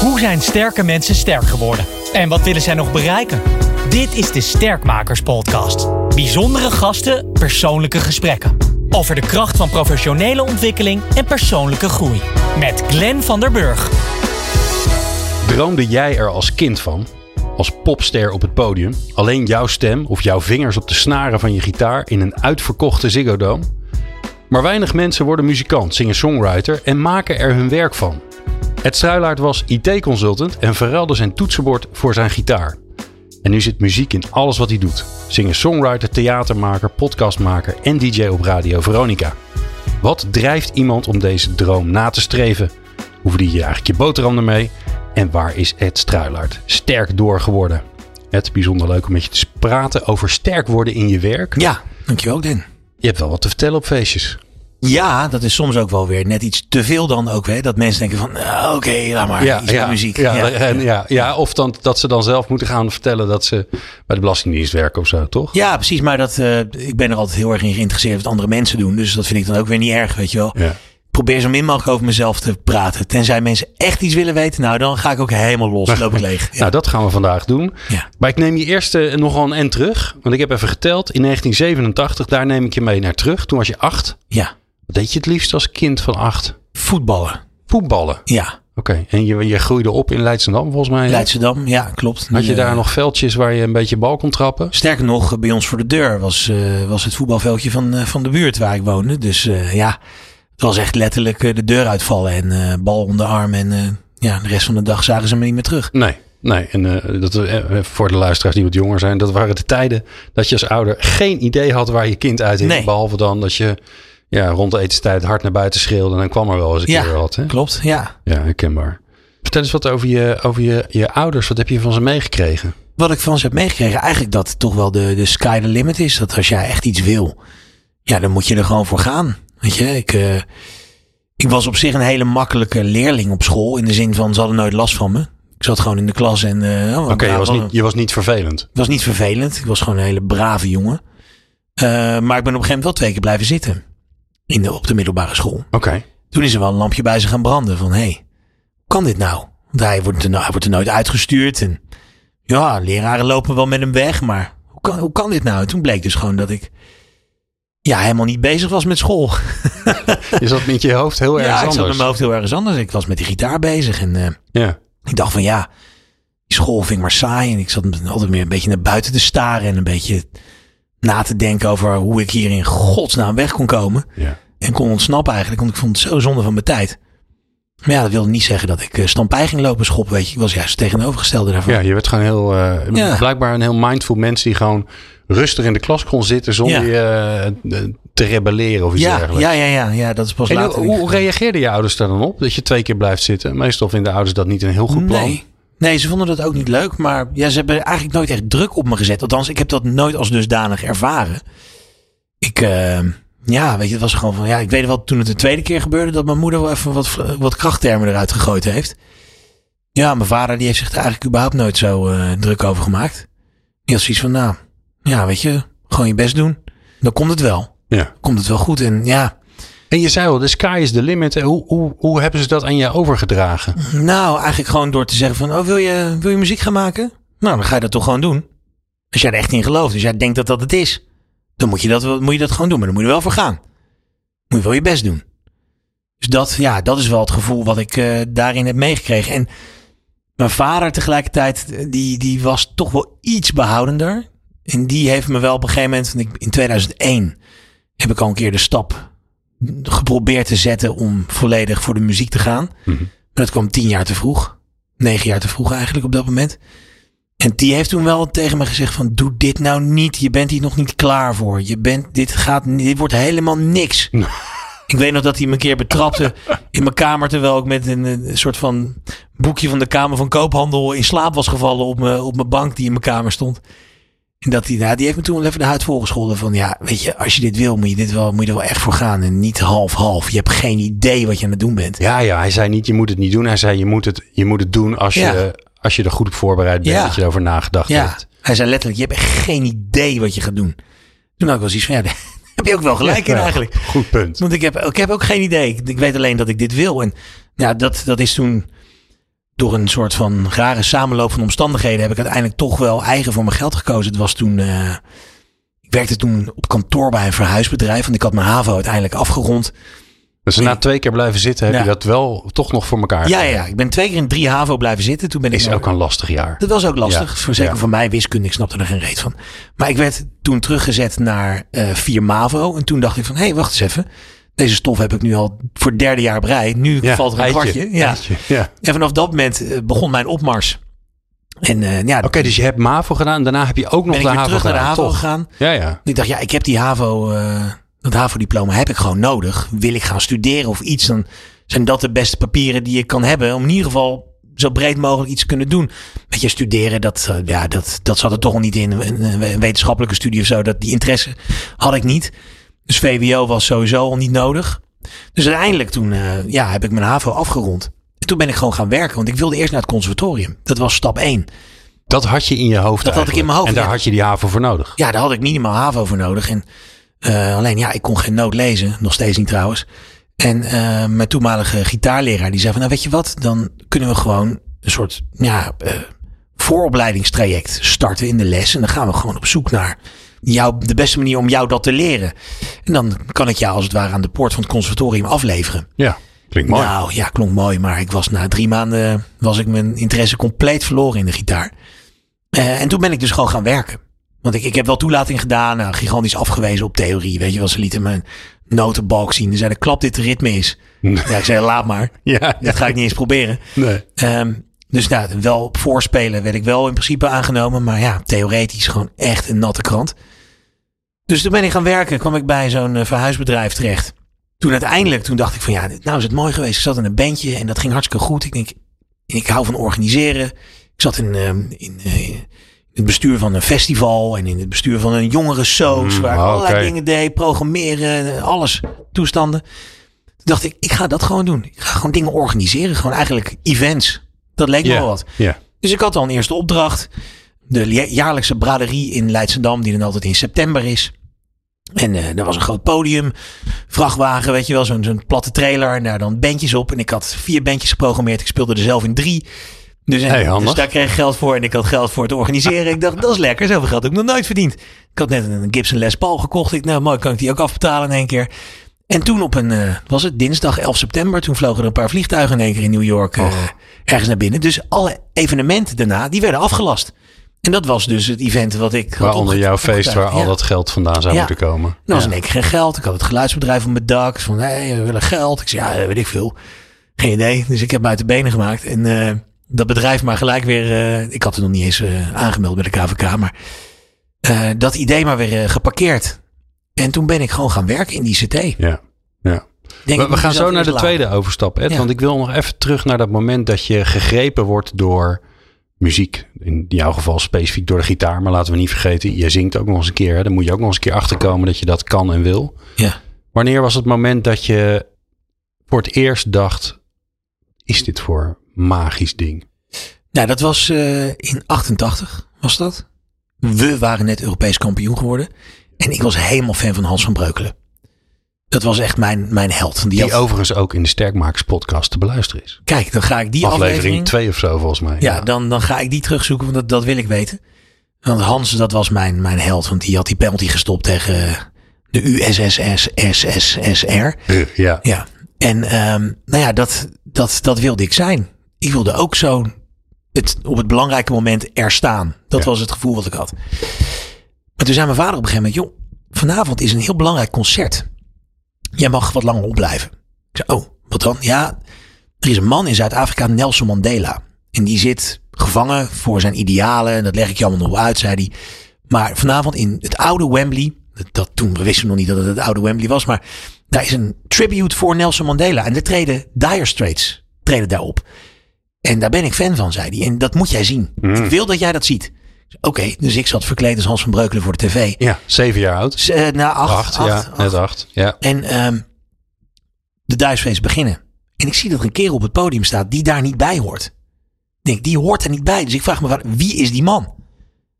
Hoe zijn sterke mensen sterk geworden? En wat willen zij nog bereiken? Dit is de Sterkmakers Podcast. Bijzondere gasten, persoonlijke gesprekken. Over de kracht van professionele ontwikkeling en persoonlijke groei. Met Glenn van der Burg. Droomde jij er als kind van? Als popster op het podium? Alleen jouw stem of jouw vingers op de snaren van je gitaar in een uitverkochte Ziggo Dome? Maar weinig mensen worden muzikant, singer-songwriter en maken er hun werk van. Ed Struilaert was IT-consultant en verruilde zijn toetsenbord voor zijn gitaar. En nu zit muziek in alles wat hij doet. Singer-songwriter, theatermaker, podcastmaker en DJ op Radio Veronica. Wat drijft iemand om deze droom na te streven? Hoe verdien je eigenlijk je boterham ermee? En waar is Ed Struilaert sterk door geworden? Het bijzonder leuk om met je te praten over sterk worden in je werk. Ja, dankjewel Den. Je hebt wel wat te vertellen op feestjes. Ja, dat is soms ook wel weer net iets te veel dan ook. Hè? Dat mensen denken van, uh, oké, laat maar, ja, iets ja, muziek. Ja, ja. En, ja, ja, of dan, dat ze dan zelf moeten gaan vertellen dat ze bij de Belastingdienst werken of zo, toch? Ja, precies. Maar dat, uh, ik ben er altijd heel erg in geïnteresseerd wat andere mensen doen. Dus dat vind ik dan ook weer niet erg, weet je wel. Ja. Probeer zo min mogelijk over mezelf te praten. Tenzij mensen echt iets willen weten, nou dan ga ik ook helemaal los. loop ik leeg. Ja. Nou, dat gaan we vandaag doen. Ja. Maar ik neem je eerst uh, nogal een end terug. Want ik heb even geteld. In 1987, daar neem ik je mee naar terug. Toen was je acht. Ja. Wat deed je het liefst als kind van acht? Voetballen. Voetballen? Ja. Oké, okay. en je, je groeide op in Leidschendam volgens mij? Leidschendam, ja, klopt. Had je daar uh, nog veldjes waar je een beetje bal kon trappen? Sterker nog, bij ons voor de deur was, uh, was het voetbalveldje van, uh, van de buurt waar ik woonde. Dus ja, het was echt letterlijk de deur uitvallen en bal om de arm. En ja, de rest van de dag zagen ze me niet meer terug. Nee. Nee, en uh, dat, uh, voor de luisteraars die wat jonger zijn, dat waren de tijden dat je als ouder geen idee had waar je kind uit Nee. Behalve dan dat je ja, rond de etenstijd hard naar buiten schreeuwde en dan kwam er wel eens een ja, keer wat. Hè? Klopt, ja. Ja, herkenbaar. Vertel eens wat over je, over je, je ouders. Wat heb je van ze meegekregen? Wat ik van ze heb meegekregen, eigenlijk dat toch wel de, de sky the limit is. Dat als jij echt iets wil, ja, dan moet je er gewoon voor gaan. Weet je, ik, uh, ik was op zich een hele makkelijke leerling op school. In de zin van, ze hadden nooit last van me. Ik zat gewoon in de klas en... Uh, Oké, okay, je, was niet, je was niet vervelend. Ik was niet vervelend. Ik was gewoon een hele brave jongen. Uh, maar ik ben op een gegeven moment wel twee keer blijven zitten. In de, op de middelbare school. Oké. Okay. Toen is er wel een lampje bij ze gaan branden. Van, hé, hey, kan dit nou? Want hij wordt, er, hij wordt er nooit uitgestuurd. En ja, leraren lopen wel met hem weg. Maar hoe kan, hoe kan dit nou? En toen bleek dus gewoon dat ik... Ja, helemaal niet bezig was met school. je zat met je hoofd heel erg ja, anders. Ja, ik zat met mijn hoofd heel erg anders. Ik was met die gitaar bezig. En uh, ja. ik dacht van ja, die school vind ik maar saai. En ik zat altijd meer een beetje naar buiten te staren. En een beetje na te denken over hoe ik hier in godsnaam weg kon komen. Ja. En kon ontsnappen eigenlijk, want ik vond het zo zonde van mijn tijd. Maar ja, dat wilde niet zeggen dat ik uh, stampij ging lopen schoppen, weet je. Ik was juist tegenovergestelde daarvan. Ja, je werd gewoon heel, uh, ja. blijkbaar een heel mindful mens die gewoon rustig in de klas kon zitten zonder ja. je te rebelleren of iets ja, dergelijks. Ja, ja, ja, ja, dat is pas en later. Hoe, hoe reageerden je ouders daar dan op? Dat je twee keer blijft zitten? Meestal vinden ouders dat niet een heel goed plan. Nee. Nee, ze vonden dat ook niet leuk. Maar ja, ze hebben eigenlijk nooit echt druk op me gezet. Althans, ik heb dat nooit als dusdanig ervaren. Ik, uh, ja, weet je, het was gewoon van, ja, ik weet wel toen het de tweede keer gebeurde dat mijn moeder wel even wat, wat krachttermen eruit gegooid heeft. Ja, mijn vader die heeft zich er eigenlijk überhaupt nooit zo uh, druk over gemaakt. Die had zoiets van, nou, ja, weet je, gewoon je best doen. Dan komt het wel. Ja. Komt het wel goed. En ja. En je zei al, de sky is the limit. Hoe, hoe, hoe hebben ze dat aan je overgedragen? Nou, eigenlijk gewoon door te zeggen van, oh, wil je, wil je muziek gaan maken? Nou, dan ga je dat toch gewoon doen. Als jij er echt in gelooft, dus jij denkt dat dat het is. Dan moet je dat, moet je dat gewoon doen. Maar dan moet je wel voor gaan. Moet je wel je best doen. Dus dat, ja, dat is wel het gevoel wat ik uh, daarin heb meegekregen. En mijn vader tegelijkertijd, die, die was toch wel iets behoudender. En die heeft me wel op een gegeven moment, in 2001, heb ik al een keer de stap geprobeerd te zetten om volledig voor de muziek te gaan. Mm -hmm. Maar dat kwam tien jaar te vroeg. Negen jaar te vroeg eigenlijk op dat moment. En die heeft toen wel tegen me gezegd van doe dit nou niet. Je bent hier nog niet klaar voor. Je bent, dit gaat, dit wordt helemaal niks. ik weet nog dat hij me een keer betrapte in mijn kamer terwijl ik met een, een, soort van boekje van de Kamer van Koophandel in slaap was gevallen op mijn, op mijn bank die in mijn kamer stond. En dat die, nou, die heeft me toen even de huid volgescholden van ja, weet je, als je dit wil, moet je, dit wel, moet je er wel echt voor gaan. En niet half-half. Je hebt geen idee wat je aan het doen bent. Ja, ja, hij zei niet je moet het niet doen. Hij zei je moet het, je moet het doen als Ja. je als je er goed op voorbereid bent, Ja. dat je erover nagedacht Ja, hebt. hij zei letterlijk, je hebt echt geen idee wat je gaat doen. Toen had ik wel zoiets van, ja, daar heb je ook wel gelijk in eigenlijk. Goed punt. Want ik heb, ik heb ook geen idee. Ik weet alleen dat ik dit wil. En ja, dat, dat is toen door een soort van rare samenloop van omstandigheden heb ik uiteindelijk toch wel eigen voor mijn geld gekozen. Het was toen, uh, ik werkte toen op kantoor bij een verhuisbedrijf. Want ik had mijn HAVO uiteindelijk afgerond. Dus na twee keer blijven zitten heb je dat wel toch nog voor elkaar Ja, ja, ik ben twee keer in drie HAVO blijven zitten. Toen ben Is ik ook een lastig jaar. Dat was ook lastig. Voor zeker voor mij wiskunde, ik snapte er geen reet van. Maar ik werd toen teruggezet naar uh, 4 MAVO. En toen dacht ik van, hé, hey, wacht eens even. Deze stof heb ik nu al voor het derde jaar brei. Nu ja, valt er een eitje, kwartje. Ja. eitje, ja. En vanaf dat moment uh, begon mijn opmars. En uh, ja, Oké, okay, dus je hebt MAVO gedaan. Daarna heb je ook nog ben de HAVO terug gedaan, naar de HAVO toch? gegaan. Ja, ja. Ik dacht, ja, ik heb die HAVO, uh, dat HAVO-diploma heb ik gewoon nodig. Wil ik gaan studeren of iets, dan zijn dat de beste papieren die ik kan hebben. Om in ieder geval zo breed mogelijk iets te kunnen doen. Met je studeren, dat, uh, ja, dat, dat zat er toch al niet in. Een, een wetenschappelijke studie of zo, dat, die interesse had ik niet. Dus VWO was sowieso al niet nodig. Dus uiteindelijk toen uh, ja, heb ik mijn HAVO afgerond. En toen ben ik gewoon gaan werken, want ik wilde eerst naar het conservatorium. Dat was stap 1. Dat had je in je hoofd Dat had ik in mijn hoofd. En daar ja. had je die HAVO voor nodig. Ja, daar had ik minimaal HAVO voor nodig. En uh, alleen ja, ik kon geen noot lezen. Nog steeds niet trouwens. En uh, mijn toenmalige gitaarleraar die zei van nou weet je wat, dan kunnen we gewoon een soort ja, vooropleidingstraject starten in de les. En dan gaan we gewoon op zoek naar jou, de beste manier om jou dat te leren. En dan kan ik jou als het ware aan de poort van het conservatorium afleveren. Ja, klinkt mooi. Nou ja, klonk mooi. Maar ik was na drie maanden was ik mijn interesse compleet verloren in de gitaar. Uh, en toen ben ik dus gewoon gaan werken. Want ik, ik heb wel toelating gedaan, nou, gigantisch afgewezen op theorie. Weet je wel, ze lieten mijn notenbalk zien. Ze zeiden, klap dit de ritme is. Nee. Ja, ik zei, laat maar. Ja, Dat ga ik niet eens proberen. Nee. Um, dus nou, wel op voorspelen werd ik wel in principe aangenomen. Maar ja, theoretisch gewoon echt een natte krant. Dus toen ben ik gaan werken. kwam ik bij zo'n uh, verhuisbedrijf terecht. Toen uiteindelijk, toen dacht ik van ja, nou is het mooi geweest. Ik zat in een bandje en dat ging hartstikke goed. Ik denk, ik hou van organiseren. Ik zat in, uh, in, uh, in het bestuur van een festival en in het bestuur van een jongere soos. Mm, waar ik oh, allerlei dingen deed, programmeren, alles, toestanden. Toen dacht ik, ik ga dat gewoon doen. Ik ga gewoon dingen organiseren. Gewoon eigenlijk events. Dat leek me wel wat. Dus ik had al een eerste opdracht. De ja- jaarlijkse braderie in Leidschendam, die dan altijd in september is. En eh er was een groot podium, vrachtwagen, weet je wel, zo'n zo'n platte trailer. En daar dan bandjes op. En ik had vier bandjes geprogrammeerd. Ik speelde er zelf in drie. Dus, en, Hey, dus daar kreeg ik geld voor en ik had geld voor het organiseren. Ik dacht, dat is lekker. Zoveel geld heb ik nog nooit verdiend. Ik had net een Gibson Les Paul gekocht. Ik, nou, mooi, kan ik die ook afbetalen in één keer. En toen op een, eh, was het dinsdag 11 september, toen vlogen er een paar vliegtuigen in één keer in New York eh, ergens naar binnen. Dus alle evenementen daarna, die werden afgelast. En dat was dus het event wat ik Waaronder jouw feest waar al dat geld vandaan zou Ja. moeten komen. Was Ja. in één keer geen geld. Ik had het geluidsbedrijf op mijn dak. Ze van, nee, we willen geld. Ik zei, ja, weet ik veel. Geen idee. Dus ik heb me uit de benen gemaakt. En eh, dat bedrijf maar gelijk weer... ik had het nog niet eens aangemeld bij de KVK. Maar dat idee maar weer geparkeerd. En toen ben ik gewoon gaan werken in die CT. Ja. Ja. We, gaan zo naar de laten. tweede overstap, Ed. Ja. Want ik wil nog even terug naar dat moment dat je gegrepen wordt door muziek. In jouw geval specifiek door de gitaar. Maar laten we niet vergeten, je zingt ook nog eens een keer. Hè? Dan moet je ook nog eens een keer achterkomen dat je dat kan en wil. Ja. Wanneer was het moment dat je voor het eerst dacht... Is dit voor magisch ding? Nou, dat was eh, in 88, was dat. We waren net Europees kampioen geworden. En ik was helemaal fan van Hans van Breukelen. Dat was echt mijn, mijn held. Die Die had- overigens ook in de Sterkmakers podcast te beluisteren is. Kijk, dan ga ik die aflevering aflevering... 2 of zo volgens mij. Ja, dan, dan ga ik die terugzoeken, want dat, dat wil ik weten. Want Hans, dat was mijn, mijn held. Want die had die penalty gestopt tegen de USSSSSR. Eh, ja. Ja. En ehm, nou ja, dat, dat, dat wilde ik zijn. Ik wilde ook zo het, op het belangrijke moment er staan. Dat Ja. was het gevoel wat ik had. Maar toen zei mijn vader op een gegeven moment... joh, vanavond is een heel belangrijk concert. Jij mag wat langer opblijven. Ik zei, oh, wat dan? Ja, er is een man in Zuid-Afrika, Nelson Mandela. En die zit gevangen voor zijn idealen. En dat leg ik je allemaal nog uit, zei hij. Maar vanavond in het oude Wembley. Dat, dat toen we wisten nog niet dat het het oude Wembley was. Maar daar is een tribute voor Nelson Mandela. En er treden Dire Straits treden daarop. En daar ben ik fan van, zei hij. En dat moet jij zien. Mm. Ik wil dat jij dat ziet. Oké, dus ik zat verkleed als Hans van Breukelen voor de tv. ja, zeven jaar oud. Eh, na acht, Acht, acht, ja, acht. net acht. Ja. En ehm de Duitsfeest beginnen. En ik zie dat er een kerel op het podium staat die daar niet bij hoort. Ik denk, die hoort er niet bij. Dus ik vraag me, waar- wie is die man?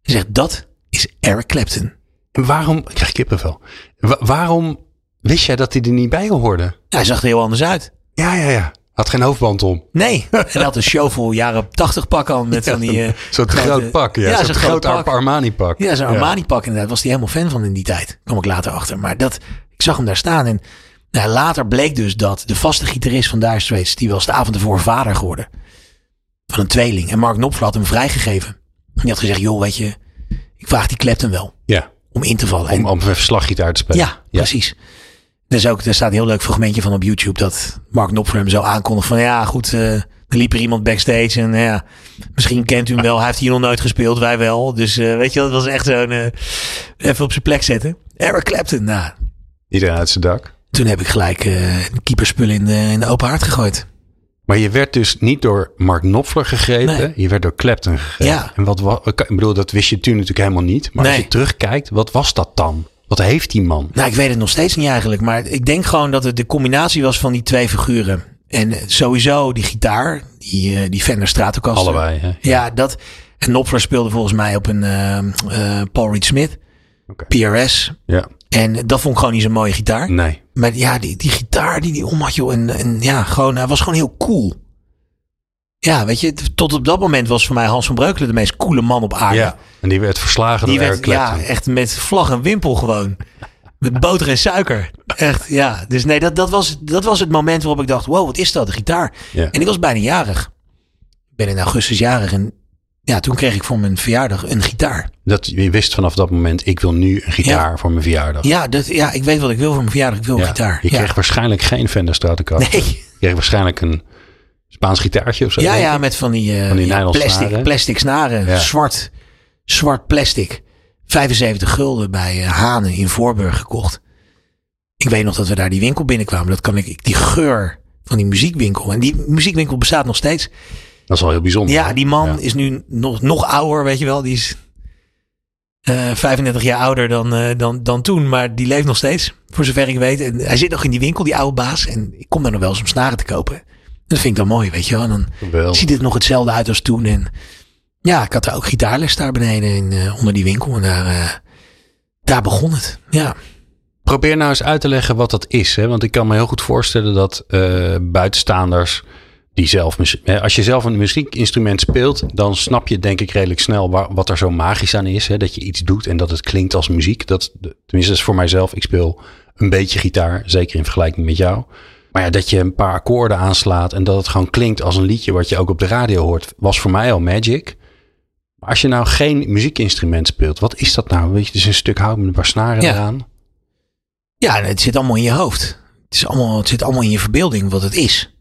Hij zegt, dat is Eric Clapton. En waarom, ik krijg kippenvel. Wa- waarom wist jij dat hij er niet bij hoorde? Hij zag er heel anders uit. Ja, ja, ja. Had geen hoofdband om. Nee, en hij had een show vol jaren 80 pak aan met van die... eh, Zo'n grote- groot pak. Ja, Ja, zo'n groot. Armani pak. Ja, zo'n Armani pak inderdaad. Was hij helemaal fan van in die tijd. Kom ik later achter. Maar dat, ik zag hem daar staan. En nou, later bleek dus dat de vaste gitarist van Dire Straits... die was de avond ervoor vader geworden. Van een tweeling. En Mark Knopfler had hem vrijgegeven. En die had gezegd, joh, weet je... Ik vraag die Clapton wel Ja, om in te vallen. om, En- om even slaggitaar te spelen. ja, precies. Er, is ook, er staat een heel leuk fragmentje van op YouTube dat Mark Knopfler hem zo aankondigt van ja goed, eh, er liep er iemand backstage en ja, misschien kent u hem wel. Hij heeft hier nog nooit gespeeld, wij wel. Dus eh, weet je, dat was echt zo'n eh, even op zijn plek zetten. Eric Clapton, nou, Iedereen uit zijn dak. toen heb ik gelijk keeperspullen in de, in de open haard gegooid. Maar je werd dus niet door Mark Knopfler gegrepen. Nee. Je werd door Clapton gegrepen. Ja. En wat. Ik bedoel, dat wist je toen natuurlijk helemaal niet. Maar als je terugkijkt, wat was dat dan? Wat heeft die man? Nou, ik weet het nog steeds niet eigenlijk. Maar ik denk gewoon dat het de combinatie was van die twee figuren. En sowieso die gitaar, die, eh, die Fender Stratocaster. Allebei, hè? Ja, dat. En Knopfler speelde volgens mij op een eh, eh, Paul Reed Smith. Oké. PRS. Ja. En dat vond ik gewoon niet zo'n mooie gitaar. Nee. Maar ja, die, die gitaar die die om had, joh. En, en ja, gewoon, hij was gewoon heel cool. Ja, weet je, tot op dat moment was voor mij Hans van Breukelen de meest coole man op aarde. Ja. En die werd verslagen Die door werd, ja, echt met vlag en wimpel gewoon. Met boter en suiker. Echt, ja. Dus nee, dat, dat, was, dat was het moment waarop ik dacht, wow, wat is dat, de gitaar? Ja. En ik was bijna jarig. Ik ben in augustus jarig en ja, toen kreeg ik voor mijn verjaardag een gitaar. Dat, je wist vanaf dat moment, ik wil nu een gitaar voor mijn verjaardag. Ja, dat, ja, ik weet wat ik wil voor mijn verjaardag. Ik wil een gitaar. Je kreeg waarschijnlijk geen Fender Stratocaster. Nee. Je kreeg waarschijnlijk een Spaans gitaartje of zo. Ja, ja, met van die, Van die ja, plastic, snaren. plastic snaren. Ja. Zwart, zwart plastic. 75 gulden bij eh, Hanen in Voorburg gekocht. Ik weet nog dat we daar die winkel binnenkwamen. Dat kan ik, ik- die geur van die muziekwinkel. En die muziekwinkel bestaat nog steeds. Dat is wel heel bijzonder. Ja, hè? die man Ja. is nu nog, nog ouder, weet je wel. Die is eh 35 jaar ouder dan, dan, dan toen. Maar die leeft nog steeds, voor zover ik weet. En hij zit nog in die winkel, die oude baas. En ik kom daar nog wel eens om snaren te kopen. Dat vind ik dan mooi, weet je wel. En dan ziet het nog hetzelfde uit als toen. En ja, ik had daar ook gitaarles daar beneden in, eh, onder die winkel. En daar, eh, daar begon het. Ja. Probeer nou eens uit te leggen wat dat is. Hè? Want ik kan me heel goed voorstellen dat eh, buitenstaanders die zelf... Als je zelf een muziekinstrument speelt, dan snap je denk ik redelijk snel waar, wat er zo magisch aan is. Hè? Dat je iets doet en dat het klinkt als muziek. Dat, tenminste, dat is voor mijzelf. Ik speel een beetje gitaar, zeker in vergelijking met jou. Maar ja, dat je een paar akkoorden aanslaat en dat het gewoon klinkt als een liedje wat je ook op de radio hoort, was voor mij al magic. Maar als je nou geen muziekinstrument speelt, wat is dat nou? Weet je, dus een stuk hout met een paar snaren Ja. eraan. ja, het zit allemaal in je hoofd. Het, is allemaal, het zit allemaal in je verbeelding wat het is.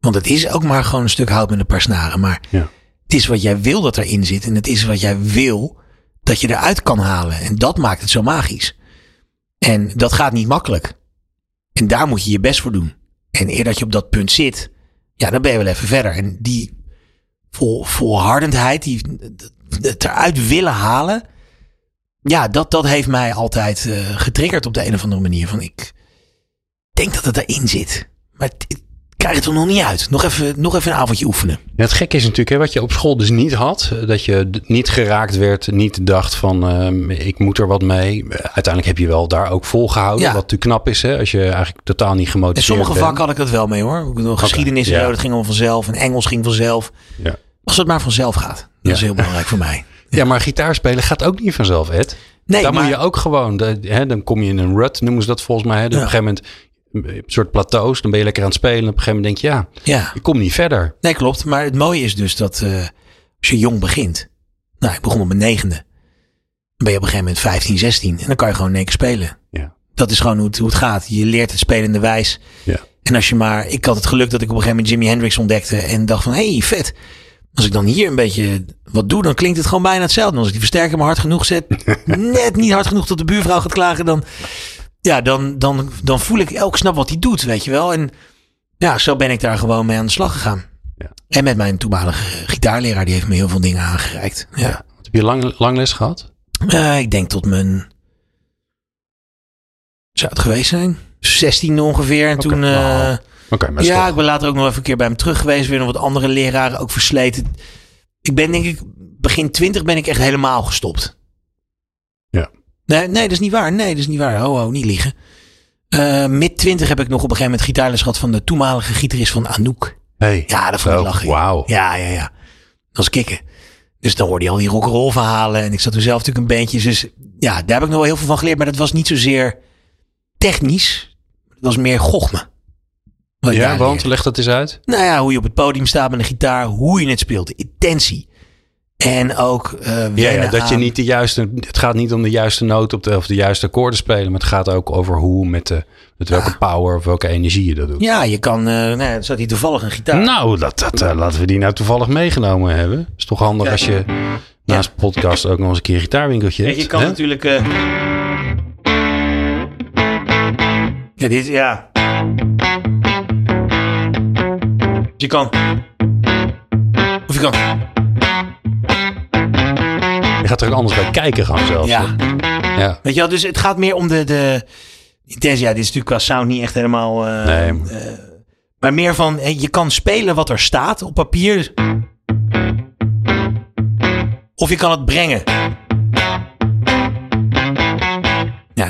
Want het is ook maar gewoon een stuk hout met een paar snaren. Maar Ja. het is wat jij wil dat erin zit. En het is wat jij wil dat je eruit kan halen. En dat maakt het zo magisch. En dat gaat niet makkelijk. En daar moet je je best voor doen. En eer dat je op dat punt zit, ja, dan ben je wel even verder. En die vol, volhardendheid, die het eruit willen halen. Ja, dat, dat heeft mij altijd eh, getriggerd op de een of andere manier. Van ik denk dat het erin zit. Maar krijg het er nog niet uit. Nog even, nog even een avondje oefenen. Ja, het gekke is natuurlijk, hè, wat je op school dus niet had, dat je niet geraakt werd, niet dacht van ehm, ik moet er wat mee. Uiteindelijk heb je wel daar ook volgehouden, Ja. wat natuurlijk knap is, hè, als je eigenlijk totaal niet In gemotiveerd sommige bent. vakken had ik dat wel mee hoor. Geschiedenis en ja. zo, dat ging allemaal vanzelf. En Engels ging vanzelf. Ja. Als het maar vanzelf gaat. Dat is heel belangrijk voor mij. Ja, maar gitaar spelen gaat ook niet vanzelf, Ed. Nee, maar, moet je ook gewoon, de- hè, dan kom je in een rut, noemen ze dat volgens mij. Hè. Dus Ja. Op een gegeven moment, een soort plateaus, dan ben je lekker aan het spelen. En op een gegeven moment denk je, ja, ja, ik kom niet verder. nee klopt. Maar het mooie is dus dat eh, als je jong begint. Nou, ik begon op mijn negende. Dan ben je op een gegeven moment 15, 16. En dan kan je gewoon in één keer spelen. Ja. Dat is gewoon hoe het, hoe het gaat. Je leert het spelende wijs. Ja. En als je maar... Ik had het geluk dat ik op een gegeven moment Jimi Hendrix ontdekte. En dacht van, hé, hey, vet. Als ik dan hier een beetje wat doe, dan klinkt het gewoon bijna hetzelfde. En als ik die versterker maar hard genoeg zet, net niet hard genoeg tot de buurvrouw gaat klagen, dan, ja, dan, dan, dan voel ik elk snap wat hij doet, weet je wel. En ja, zo ben ik daar gewoon mee aan de slag gegaan. Ja. En met mijn toenmalige gitaarleraar, die heeft me heel veel dingen aangereikt. Ja. Heb je lang, lang les gehad? Eh, ik denk tot mijn. Zou het geweest zijn? 16 ongeveer. En toen. Oké, maar ja, toch- ik ben later ook nog even een keer bij hem terug geweest. Weer nog wat andere leraren ook versleten. Ik ben denk ik. Begin 20 ben ik echt helemaal gestopt. Nee, nee, dat is niet waar. Nee, dat is niet waar. Ho, ho, niet liegen. Eh mid 20 heb ik nog op een gegeven moment gitaarles gehad van de toenmalige gitarist van Anouk. Hey. Ja, dat vond ik lachen. Wauw. Ja, ja, ja. Dat was kicken. Dus dan hoorde je al die rock'n'roll verhalen. En ik zat toen zelf natuurlijk een bandje. Dus ja, daar heb ik nog wel heel veel van geleerd. Maar dat was niet zozeer technisch. Het was meer gochme. Ja, want leg dat eens uit. Nou ja, hoe je op het podium staat met een gitaar. Hoe je het speelt. De intentie. En ook eh Ja, dat je niet de juiste. Het gaat niet om de juiste noot op de, of de juiste akkoorden spelen. Maar het gaat ook over hoe, met, de, met welke power of welke energie je dat doet. Ja, je kan... eh nou, ja, zat hier toevallig een gitaar. Nou, dat, dat, eh, laten we die nou toevallig meegenomen hebben. Is toch handig Ja. als je naast podcast ook nog eens een keer een gitaarwinkeltje hebt. je kan hè? natuurlijk... Ja, dit, ja. Je kan... Of je kan... Gaat er ook anders bij kijken gaan zelfs. Ja. ja. Weet je wel, dus het gaat meer om de... de intentie. Ja, dit is natuurlijk qua sound niet echt helemaal... eh, Nee. eh, maar meer van, je kan spelen wat er staat op papier. Of je kan het brengen.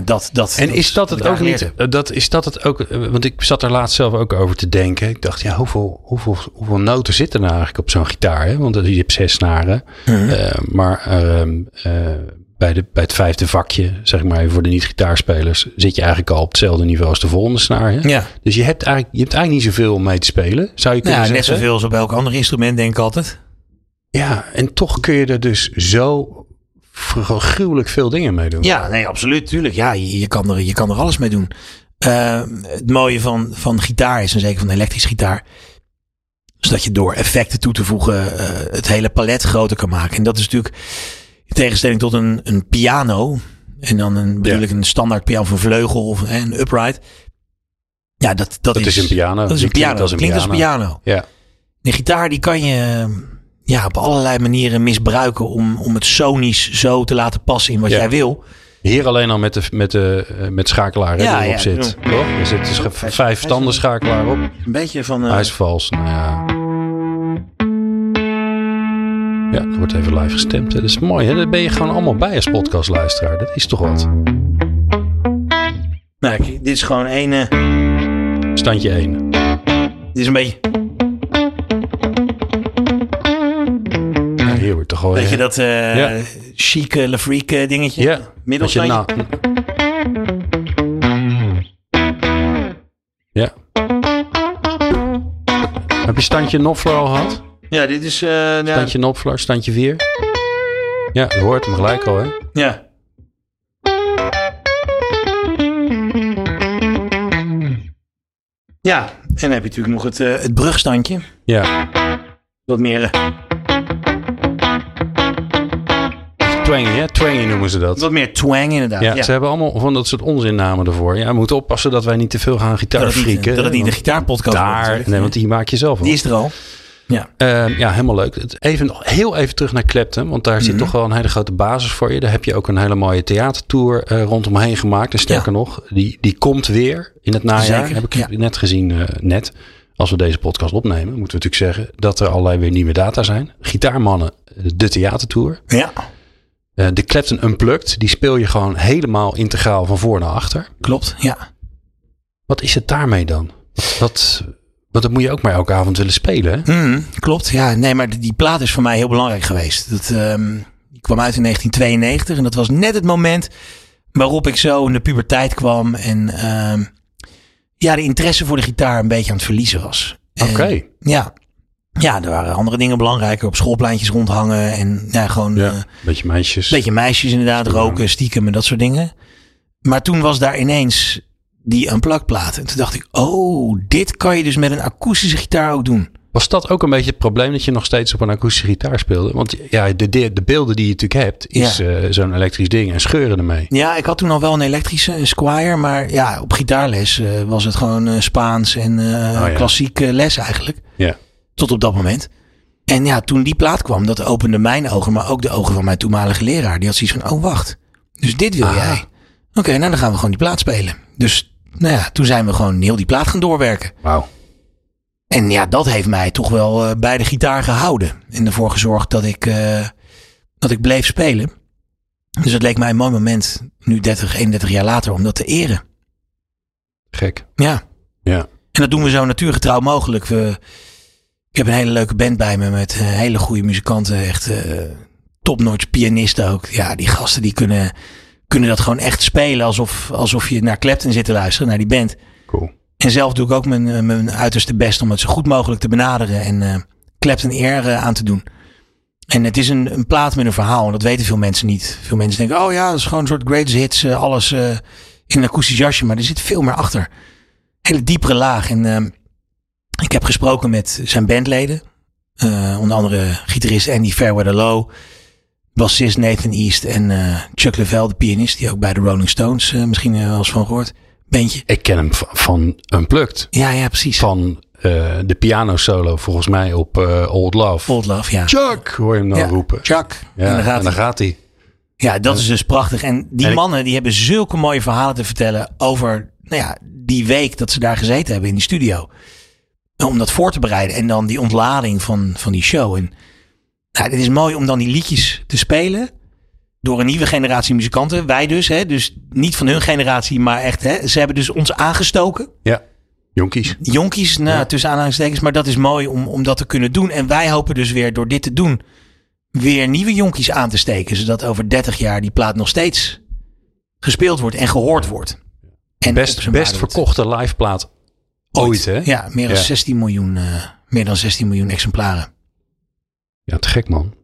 Dat... dat En is dat het ook niet? Dat, is dat het ook? eh, Want ik zat er laatst zelf ook over te denken. Ik dacht, ja, hoeveel, hoeveel, hoeveel noten zitten er nou eigenlijk op zo'n gitaar? Hè? Want je hebt zes snaren. Mhm. Eh, maar ehm, eh, bij, de, bij het vijfde vakje, zeg maar even voor de niet-gitaarspelers, zit je eigenlijk al op hetzelfde niveau als de volgende snaar. Hè? Ja, Dus je hebt, eigenlijk, je hebt eigenlijk niet zoveel om mee te spelen, zou je kunnen ja net zeggen. zoveel als op elk ander instrument, denk ik altijd. Ja, en toch kun je er dus zo gruwelijk veel dingen mee doen. Ja, nee, absoluut, tuurlijk. Ja, je, je, kan, er, je kan er alles mee doen. Eh, het mooie van, van gitaar is, en zeker van elektrische gitaar, is dat je door effecten toe te voegen eh, het hele palet groter kan maken. En dat is natuurlijk in tegenstelling tot een, een piano. En dan een, bedoel Ja. ik een standaard piano een vleugel of hè, een upright. Ja, dat, dat, Dat is een piano. Dat is een piano. klinkt als een klinkt als een piano. piano. Ja. De gitaar die kan je ja, op allerlei manieren misbruiken om, om het sonisch zo te laten passen in wat Ja. jij wil. Hier alleen al met de, met de eh, met schakelaar Ja, erop ja, zit. ja. Toch? Er zit dus vijf hij is- standen schakelaar op. Een beetje van... eh, Hij is vals. Nou ja. Ja, er wordt even live gestemd. Dat is mooi, hè? Daar ben je gewoon allemaal bij als podcastluisteraar. Dat is toch wat. nou, kijk, dit is gewoon één... eh, Standje 1. dit is een beetje... Ja. Weet je dat eh Ja. chic uh, Le Freak eh, dingetje? Ja. Dat nou, ja. Heb je standje Knopfler al gehad? Ja, dit is... eh, ja, Standje Knopfler, standje 4? Ja, je hoort hem gelijk al, hè? ja. Ja, en dan heb je natuurlijk nog het, eh, het brugstandje. Ja. Wat meer, Twangy, hè? Twangy noemen ze dat. wat meer twang inderdaad. Ja, Ja, ze hebben allemaal van dat soort onzinnamen ervoor. Ja, we moeten oppassen dat wij niet te veel gaan gitaar frieken. dat het niet de gitaarpodcast daar, nee, want die maak je zelf Die wel. is er al. Ja. Ehm, ja, helemaal leuk. Even, heel even terug naar Clapton, want daar zit Mhm. toch wel een hele grote basis voor je. Daar heb je ook een hele mooie theatertour eh, rondomheen gemaakt. En sterker nog, die, die komt weer in het najaar. Zeker, Heb ik ja. net gezien, eh, net. Als we deze podcast opnemen, moeten we natuurlijk zeggen dat er allerlei weer nieuwe data zijn. Gitaarmannen, de theatertour. Ja, Eh, de Clapton Unplugged, die speel je gewoon helemaal integraal van voor naar achter. klopt. Ja. Wat is het daarmee dan? Wat, wat dat moet je ook maar elke avond willen spelen, hè? Mhm, klopt. Ja, nee, maar die, die plaat is voor mij heel belangrijk geweest. Dat, ehm, die kwam uit in 1992 en dat was net het moment waarop ik zo in de puberteit kwam en ehm, ja, de interesse voor de gitaar een beetje aan het verliezen was. Oké. Ja. Ja, er waren andere dingen belangrijker. Op schoolpleintjes rondhangen en ja, gewoon Ja, eh, een beetje meisjes. beetje meisjes inderdaad, Ja. roken, stiekem en dat soort dingen. Maar toen was daar ineens die unplugged plaat. En toen dacht ik, oh, dit kan je dus met een akoestische gitaar ook doen. Was dat ook een beetje het probleem dat je nog steeds op een akoestische gitaar speelde? Want ja, de, de, de beelden die je natuurlijk hebt, is eh, zo'n elektrisch ding en scheuren ermee. Ja, ik had toen al wel een elektrische een Squire, maar ja, op gitaarles eh, was het gewoon Spaans en ja. klassieke les eigenlijk. Ja. Tot op dat moment. En ja, toen die plaat kwam, dat opende mijn ogen, maar ook de ogen van mijn toenmalige leraar. Die had zoiets van, oh wacht, dus dit wil Ah. jij. Oké, nou dan gaan we gewoon die plaat spelen. Dus nou ja, toen zijn we gewoon heel die plaat gaan doorwerken. Wauw. En ja, dat heeft mij toch wel eh, bij de gitaar gehouden. En ervoor gezorgd dat ik, eh, dat ik bleef spelen. Dus het leek mij een mooi moment, nu 30, 31 jaar later, om dat te eren. Gek. Ja. Ja. En dat doen we zo natuurgetrouw mogelijk. We, Ik heb een hele leuke band bij me met eh, hele goede muzikanten. Echt uh, topnotch pianisten ook. Ja, die gasten die kunnen, kunnen dat gewoon echt spelen alsof, alsof je naar Clapton zit te luisteren, naar die band. Cool. En zelf doe ik ook mijn, eh, mijn uiterste best om het zo goed mogelijk te benaderen en uh, Clapton eer aan te doen. En het is een, een plaat met een verhaal en dat weten veel mensen niet. Veel mensen denken, oh ja, dat is gewoon een soort greatest hits, alles in een akoestisch jasje. Maar er zit veel meer achter. Hele diepere laag. En ik heb gesproken met zijn bandleden. Uh, onder andere gitarist Andy Fairweather Low. Bassist Nathan East en uh, Chuck Level, de pianist. Die ook bij de Rolling Stones uh, misschien wel eens van gehoord. Bandje. Ik ken hem van Unplugged. Ja, ja, precies. Van de piano solo volgens mij op Old Love. Old Love, ja. Chuck hoor je hem nou ja, roepen. Chuck. Ja, en dan gaat, en dan hij. gaat hij. Ja, dat is dus prachtig. En die en mannen die hebben zulke mooie verhalen te vertellen over nou ja, die week dat ze daar gezeten hebben in die studio om dat voor te bereiden. En dan die ontlading van, van die show. En nou, het is mooi om dan die liedjes te spelen. Door een nieuwe generatie muzikanten. Wij dus, hè. Dus niet van hun generatie, maar echt, hè. Ze hebben dus ons aangestoken. Ja. Jonkies. Jonkies, nou, ja. tussen aanhalingstekens. Maar dat is mooi om, om dat te kunnen doen. En wij hopen dus weer door dit te doen, weer nieuwe jonkies aan te steken. Zodat over 30 jaar die plaat nog steeds gespeeld wordt en gehoord wordt. En best, best verkochte live plaat Ooit, hè? Ja, meer dan, ja. 16 miljoen, uh, meer dan 16 miljoen exemplaren. Ja, te gek man.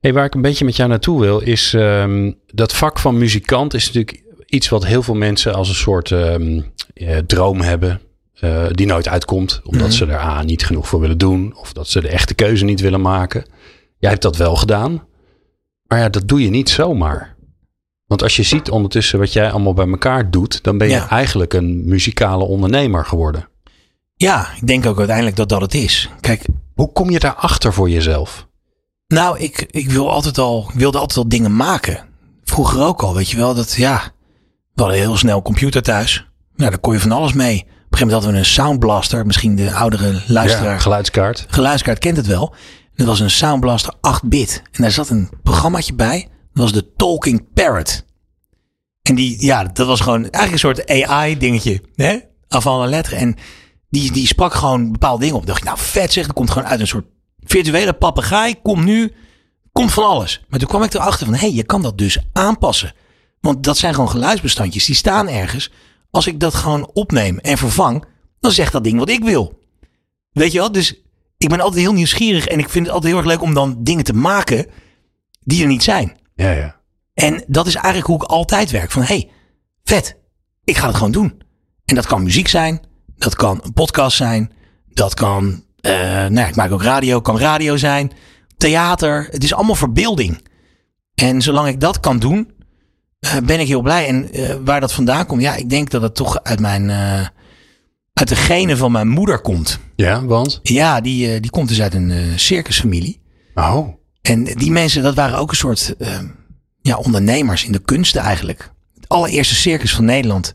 Hey, waar ik een beetje met jou naartoe wil, is um, dat vak van muzikant is natuurlijk iets wat heel veel mensen als een soort um, uh, droom hebben. Uh, die nooit uitkomt, omdat mm -hmm. ze er A, niet genoeg voor willen doen. Of dat ze de echte keuze niet willen maken. Jij hebt dat wel gedaan. Maar ja, dat doe je niet zomaar. Want als je ziet ondertussen wat jij allemaal bij elkaar doet, dan ben je ja. eigenlijk een muzikale ondernemer geworden. Ja, ik denk ook uiteindelijk dat dat het is. Kijk, hoe kom je daarachter voor jezelf? Nou, ik, ik wil altijd al, wilde altijd al dingen maken. Vroeger ook al, weet je wel. Dat ja, we hadden heel snel computer thuis. Nou, daar kon je van alles mee. Op een gegeven moment hadden we een Soundblaster. Misschien de oudere luisteraar. Ja, geluidskaart. Geluidskaart kent het wel. Dat was een Soundblaster 8-bit. En daar zat een programmaatje bij. Dat was de Talking Parrot. En die, ja, dat was gewoon eigenlijk een soort AI-dingetje. Hè? Avant la lettre. En die, die sprak gewoon bepaalde dingen op. dacht ik, nou vet zeg, dat komt gewoon uit een soort virtuele papegaai. Komt nu, komt van alles. Maar toen kwam ik erachter van, hé, hey, je kan dat dus aanpassen. Want dat zijn gewoon geluidsbestandjes, die staan ergens. Als ik dat gewoon opneem en vervang, dan zegt dat ding wat ik wil. Weet je wel? Dus ik ben altijd heel nieuwsgierig en ik vind het altijd heel erg leuk om dan dingen te maken die er niet zijn. Ja, ja. En dat is eigenlijk hoe ik altijd werk. Van, hé, hey, vet, ik ga het gewoon doen. En dat kan muziek zijn, dat kan een podcast zijn. Dat kan, uh, nou, ik maak ook radio, kan radio zijn. Theater. Het is allemaal verbeelding. En zolang ik dat kan doen, uh, ben ik heel blij. En uh, waar dat vandaan komt, ja, ik denk dat het toch uit mijn, uit de genen van mijn moeder komt. Ja, want? Ja, die, die komt dus uit een circusfamilie. Oh. En die mensen, dat waren ook een soort ja, ondernemers in de kunsten eigenlijk. Het allereerste circus van Nederland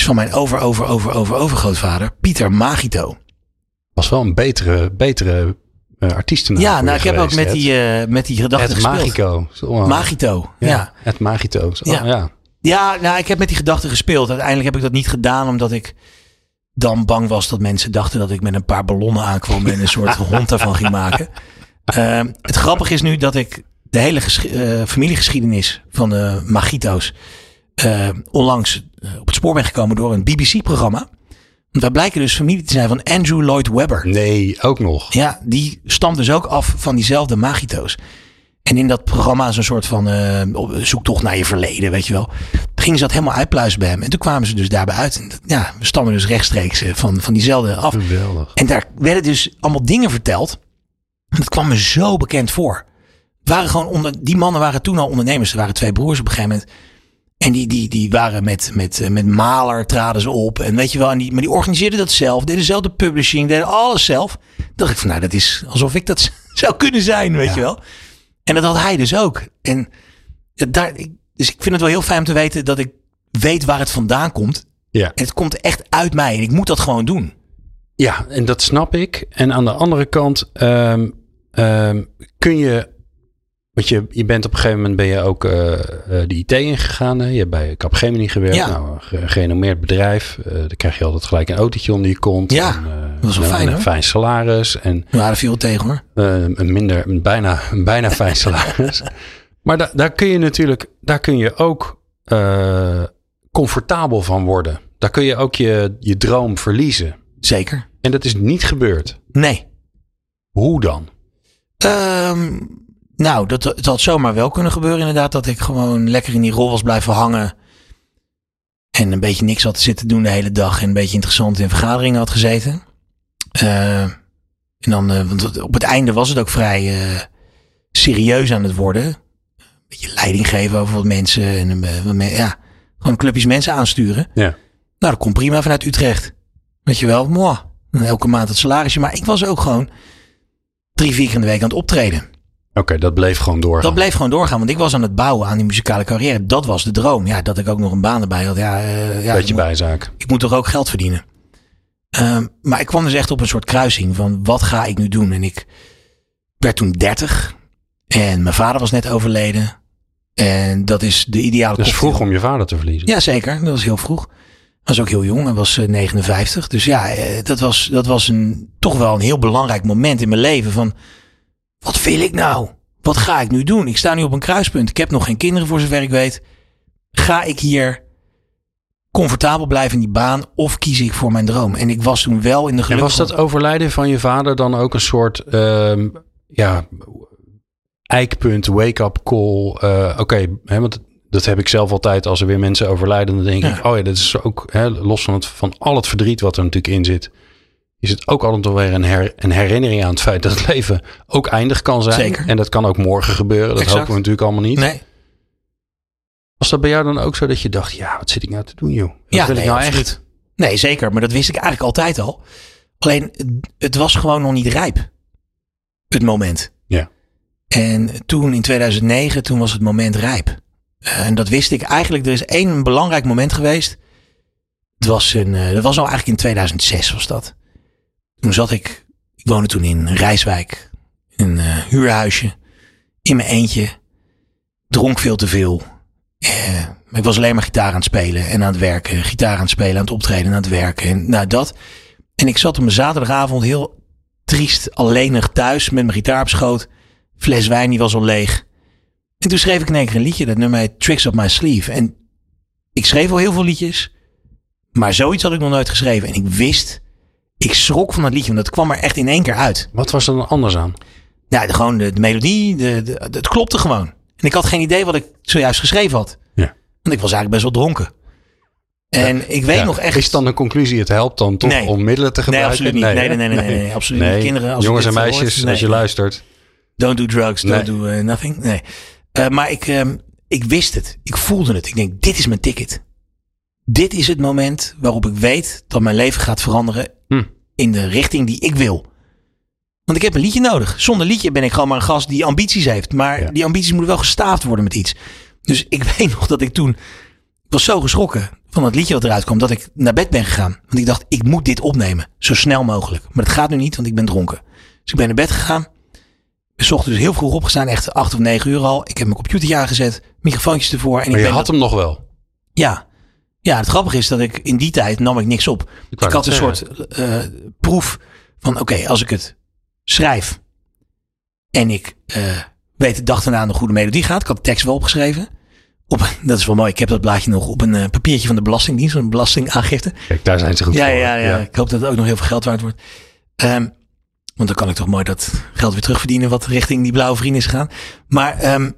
is van mijn over, over, over, over, overgrootvader, Pieter Magito. Was wel een betere, betere uh, artiestennaam. Ja, nou, ik heb ook met die, uh, met die gedachten gespeeld. Magico. Zo, Magito, ja. ja. Het Magito. Zo, ja. ja. Ja, nou, ik heb met die gedachten gespeeld. Uiteindelijk heb ik dat niet gedaan omdat ik dan bang was dat mensen dachten dat ik met een paar ballonnen aankwam en een soort hond daarvan ging maken. Uh, het grappige is nu dat ik de hele uh, familiegeschiedenis van de Magito's uh, onlangs uh, op het spoor ben gekomen door een BBC-programma. Want wij blijken dus familie te zijn van Andrew Lloyd Webber. Nee, ook nog. Ja, die stamt dus ook af van diezelfde Magito's. En in dat programma is een soort van uh, zoektocht naar je verleden, weet je wel. Gingen ze dat helemaal uitpluizen bij hem. En toen kwamen ze dus daarbij uit. En ja, we stammen dus rechtstreeks van, van diezelfde af. Geweldig. En daar werden dus allemaal dingen verteld. En dat kwam me zo bekend voor. Waren gewoon onder, die mannen waren toen al ondernemers. Er waren twee broers op een gegeven moment. En die, die, die waren met, met, met Maler, traden ze op. En weet je wel, en die, maar die organiseerden dat zelf. Deden zelf de publishing, deden alles zelf. dacht ik van, nou, dat is alsof ik dat zou kunnen zijn, weet ja. je wel. En dat had hij dus ook. En daar, dus ik vind het wel heel fijn om te weten dat ik weet waar het vandaan komt. Ja. En het komt echt uit mij. En ik moet dat gewoon doen. Ja, en dat snap ik. En aan de andere kant um, um, kun je Want je, je bent op een gegeven moment ben je ook eh, eh, de IT ingegaan. hè? Je hebt bij Capgemini gewerkt. Ja. Nou, een ge- gerenommeerd bedrijf. Eh dan krijg je altijd gelijk een autootje onder je kont. Ja, en, dat was wel en fijn, een fijn salaris. En daar viel tegen hoor. eh, een minder, een bijna, een bijna fijn salaris. Maar da- daar kun je natuurlijk, daar kun je ook comfortabel van worden. Daar kun je ook je, je droom verliezen. Zeker. En dat is niet gebeurd. Nee. Hoe dan? Ehm, nou, dat, het had zomaar wel kunnen gebeuren inderdaad. Dat ik gewoon lekker in die rol was blijven hangen. En een beetje niks had zitten doen de hele dag. En een beetje interessant in vergaderingen had gezeten. Eh, en dan, eh, want op het einde was het ook vrij eh, serieus aan het worden. Een beetje leiding geven over wat mensen. En wat me- ja, gewoon clubjes mensen aansturen. Ja. Nou, dat komt prima vanuit Utrecht. Weet je wel, mooi. Elke maand het salarisje. Maar ik was ook gewoon drie, vier keer in de week aan het optreden. Oké, dat bleef gewoon doorgaan. Dat bleef gewoon doorgaan, want ik was aan het bouwen aan die muzikale carrière. Dat was de droom. Ja, dat ik ook nog een baan erbij had. Ja, eh, ja, Beetje ik, moet, bijzaak. ik moet toch ook geld verdienen. Ehm, maar ik kwam dus echt op een soort kruising van wat ga ik nu doen? En ik werd toen 30 en mijn vader was net overleden. En dat is de ideale Dat is cocktail. vroeg om je vader te verliezen. Ja, zeker. Dat was heel vroeg. Hij was ook heel jong. Hij was eh, 59. Dus ja, eh, dat was, dat was een, toch wel een heel belangrijk moment in mijn leven. Van, wat wil ik nou? Wat ga ik nu doen? Ik sta nu op een kruispunt. Ik heb nog geen kinderen voor zover ik weet. Ga ik hier comfortabel blijven in die baan? Of kies ik voor mijn droom? En ik was toen wel in de En gelukkige... was dat overlijden van je vader dan ook een soort ehm, ja, eikpunt, wake-up call? Eh, Oké, want dat heb ik zelf altijd als er weer mensen overlijden. Dan denk Ja. ik, oh ja, dat is ook, hè, los van, het, van al het verdriet wat er natuurlijk in zit, is het ook altijd weer een, her, een herinnering aan het feit dat het leven ook eindig kan zijn. Zeker. En dat kan ook morgen gebeuren. Dat Exact. hopen we natuurlijk allemaal niet. Nee, Was dat bij jou dan ook zo dat je dacht, ja, wat zit ik nou te doen, joh? Wat Ja, wil ik nee, nou absoluut. echt? nee, zeker. Maar dat wist ik eigenlijk altijd al. Alleen, het- het was gewoon nog niet rijp. Het moment. Ja. En toen in 2009, toen was het moment rijp. Eh, en dat wist ik eigenlijk. Er is één belangrijk moment geweest. Het was, een, eh, dat was al eigenlijk in 2006 was dat. Toen zat ik, ik woonde toen in Rijswijk. In een eh, huurhuisje. In mijn eentje. Dronk veel te veel. Maar ik was alleen maar gitaar aan het spelen en aan het werken. Gitaar aan het spelen, aan het optreden, aan het werken. En nou dat. En ik zat op een zaterdagavond heel triest, alleenig thuis met mijn gitaar op schoot. Fles wijn, die was al leeg. En toen schreef ik in één keer een liedje, dat nummer heet Tricks Up My Sleeve. En ik schreef al heel veel liedjes, maar zoiets had ik nog nooit geschreven. En ik wist, ik schrok van dat liedje, want dat kwam er echt in één keer uit. Wat was er dan anders aan? Ja, de, gewoon de, de melodie, de, de, het klopte gewoon. En ik had geen idee wat ik zojuist geschreven had. Ja. Want ik was eigenlijk best wel dronken. En ik weet Ja, nog echt... Is dan een conclusie, het helpt dan toch Nee. om middelen te Nee, gebruiken? absoluut niet. Nee, nee, nee, nee, nee, nee, absoluut niet. Kinderen, als Jongens en meisjes, hoort, nee, als je nee. luistert. Don't do drugs, don't Nee. do eh, nothing. Nee. Eh, maar ik, ehm, ik wist het. Ik voelde het. Ik denk, dit is mijn ticket. Dit is het moment waarop ik weet dat mijn leven gaat veranderen Hm. in de richting die ik wil. Want ik heb een liedje nodig. Zonder liedje ben ik gewoon maar een gast die ambities heeft. Maar Ja. die ambities moeten wel gestaafd worden met iets. Dus ik weet nog dat ik toen... Ik was zo geschrokken van het liedje wat eruit kwam... dat ik naar bed ben gegaan. Want ik dacht, ik moet dit opnemen. Zo snel mogelijk. Maar dat gaat nu niet, want ik ben dronken. Dus ik ben naar bed gegaan. Ik ochtends heel vroeg opgestaan. Echt acht of negen uur al. Ik heb mijn computertje aangezet. Microfoontjes ervoor. En Maar ik je ben had hem nog wel. ja. Ja, het grappige is dat ik in die tijd nam ik niks op. Ik, Ik had een soort eh, proef van oké, als ik het schrijf en ik eh, weet de dag daarna een goede melodie gaat. Ik had de tekst wel opgeschreven. Op, dat is wel mooi. Ik heb dat blaadje nog op een eh, papiertje van de Belastingdienst, een belastingaangifte. Kijk, daar zijn ze goed Ja, voor. ja, ja, Ik hoop dat het ook nog heel veel geld waard wordt. Ehm, want dan kan ik toch mooi dat geld weer terugverdienen wat richting die blauwe vrienden is gegaan. Maar ehm,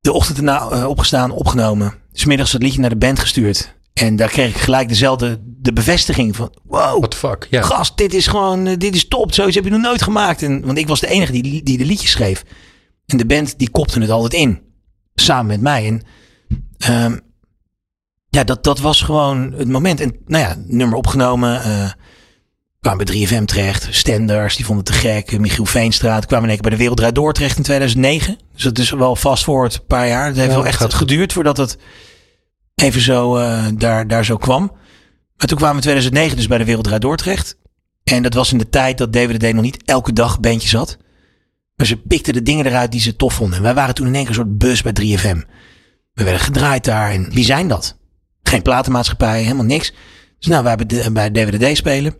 de ochtend erna opgestaan, opgenomen. Smiddags het liedje naar de band gestuurd. En daar kreeg ik gelijk dezelfde de bevestiging van wow, What the fuck, ja. gast, dit is gewoon, eh, dit is top. Zoiets heb je nog nooit gemaakt. En, want ik was de enige die, die de liedjes schreef. En de band die kopte het altijd in. Samen met mij. En ehm, ja, dat, dat was gewoon het moment. En nou ja, nummer opgenomen. eh kwamen bij 3FM terecht. Stenders, die vonden het te gek. Michiel Veenstraat. Kwamen in één keer bij de Wereld Draait Door terecht in 2009. Dus dat is wel vast voor het paar jaar. Het heeft Ja, wel echt gaat geduurd voordat het even zo eh, daar, daar zo kwam. Maar toen kwamen we in 2009 dus bij de Wereld Draait Door terecht. En dat was in de tijd dat DWDD nog niet elke dag bandjes had. Maar ze pikten de dingen eruit die ze tof vonden. En wij waren toen in één keer een soort bus bij 3FM. We werden gedraaid daar. En wie zijn dat? Geen platenmaatschappij, helemaal niks. Dus nou, we hebben bij DWDD spelen.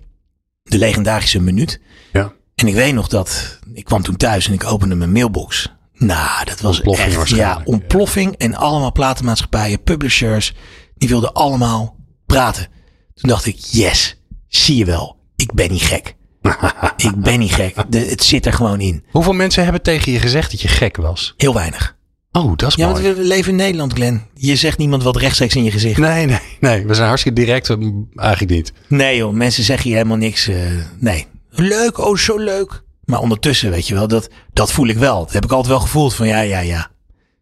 De legendarische minuut. Ja. En ik weet nog dat, ik kwam toen thuis en ik opende mijn mailbox. Nou, dat was Ontploffing echt, ja, ontploffing. En allemaal platenmaatschappijen, publishers, die wilden allemaal praten. Toen dacht ik, yes, zie je wel, ik ben niet gek. ik ben niet gek. De, het zit er gewoon in. Hoeveel mensen hebben tegen je gezegd dat je gek was? Heel weinig. Oh, dat is Ja, mooi. want we leven in Nederland, Glenn. Je zegt niemand wat rechtstreeks in je gezicht. Nee, nee, nee. We zijn hartstikke direct. eh, Eigenlijk niet. Nee joh, mensen zeggen je helemaal niks. eh, nee. Leuk, oh zo leuk. Maar ondertussen, weet je wel, dat, dat voel ik wel. Dat heb ik altijd wel gevoeld van ja, ja, ja.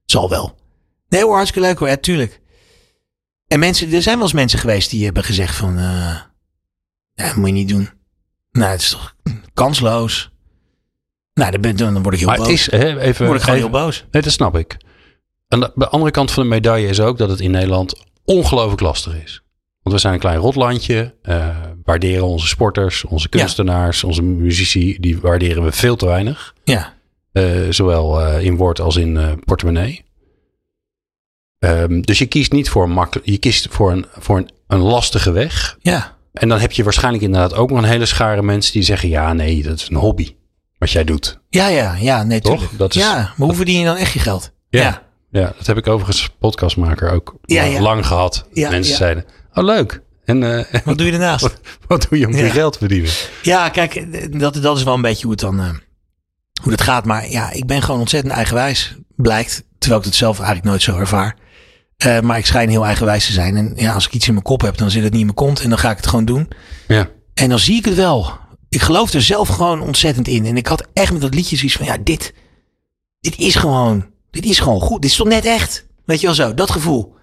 Zal wel. Nee hoor, hartstikke leuk hoor, ja, tuurlijk. En mensen, er zijn wel eens mensen geweest die hebben gezegd van... eh ja, dat moet je niet doen. Nou, het is toch kansloos. Nou, dan, ben, dan word ik heel Maar boos. het is, hè, even, word ik gewoon heel boos. Nee, dat snap ik. Aan de, de andere kant van de medaille is ook dat het in Nederland ongelooflijk lastig is. Want we zijn een klein rotlandje. eh waarderen onze sporters, onze kunstenaars, onze muzici, die waarderen we veel te weinig. Ja, Eh, zowel eh, in woord als in portemonnee. Ehm, dus je kiest niet voor een makkelijk, je kiest voor een, voor een, een lastige weg. ja. En dan heb je waarschijnlijk inderdaad ook nog een hele schare mensen die zeggen: ja, nee, dat is een hobby. Wat jij doet. Ja, ja, ja, nee, Toch? tuurlijk. Dat is- ja, maar hoe verdien je dan echt je geld? Ja. Ja, dat heb ik overigens podcastmaker ook Ja, lang- ja. lang gehad. Ja, Mensen zeiden, oh leuk. En eh, Wat doe je ernaast? wat, wat doe je om Ja. je geld te verdienen? Ja, kijk, dat, dat is wel een beetje hoe het dan eh, hoe dat gaat. Maar ja, ik ben gewoon ontzettend eigenwijs, blijkt. Terwijl ik het zelf eigenlijk nooit zo ervaar. Eh, maar ik schijn heel eigenwijs te zijn. En ja, als ik iets in mijn kop heb, dan zit het niet in mijn kont. En dan ga ik het gewoon doen. Ja. En dan zie ik het wel. Ik geloof er zelf gewoon ontzettend in. En ik had echt met dat liedje zoiets van, ja, dit, dit is gewoon, dit is gewoon goed. Dit is toch net echt? Weet je wel zo, dat gevoel.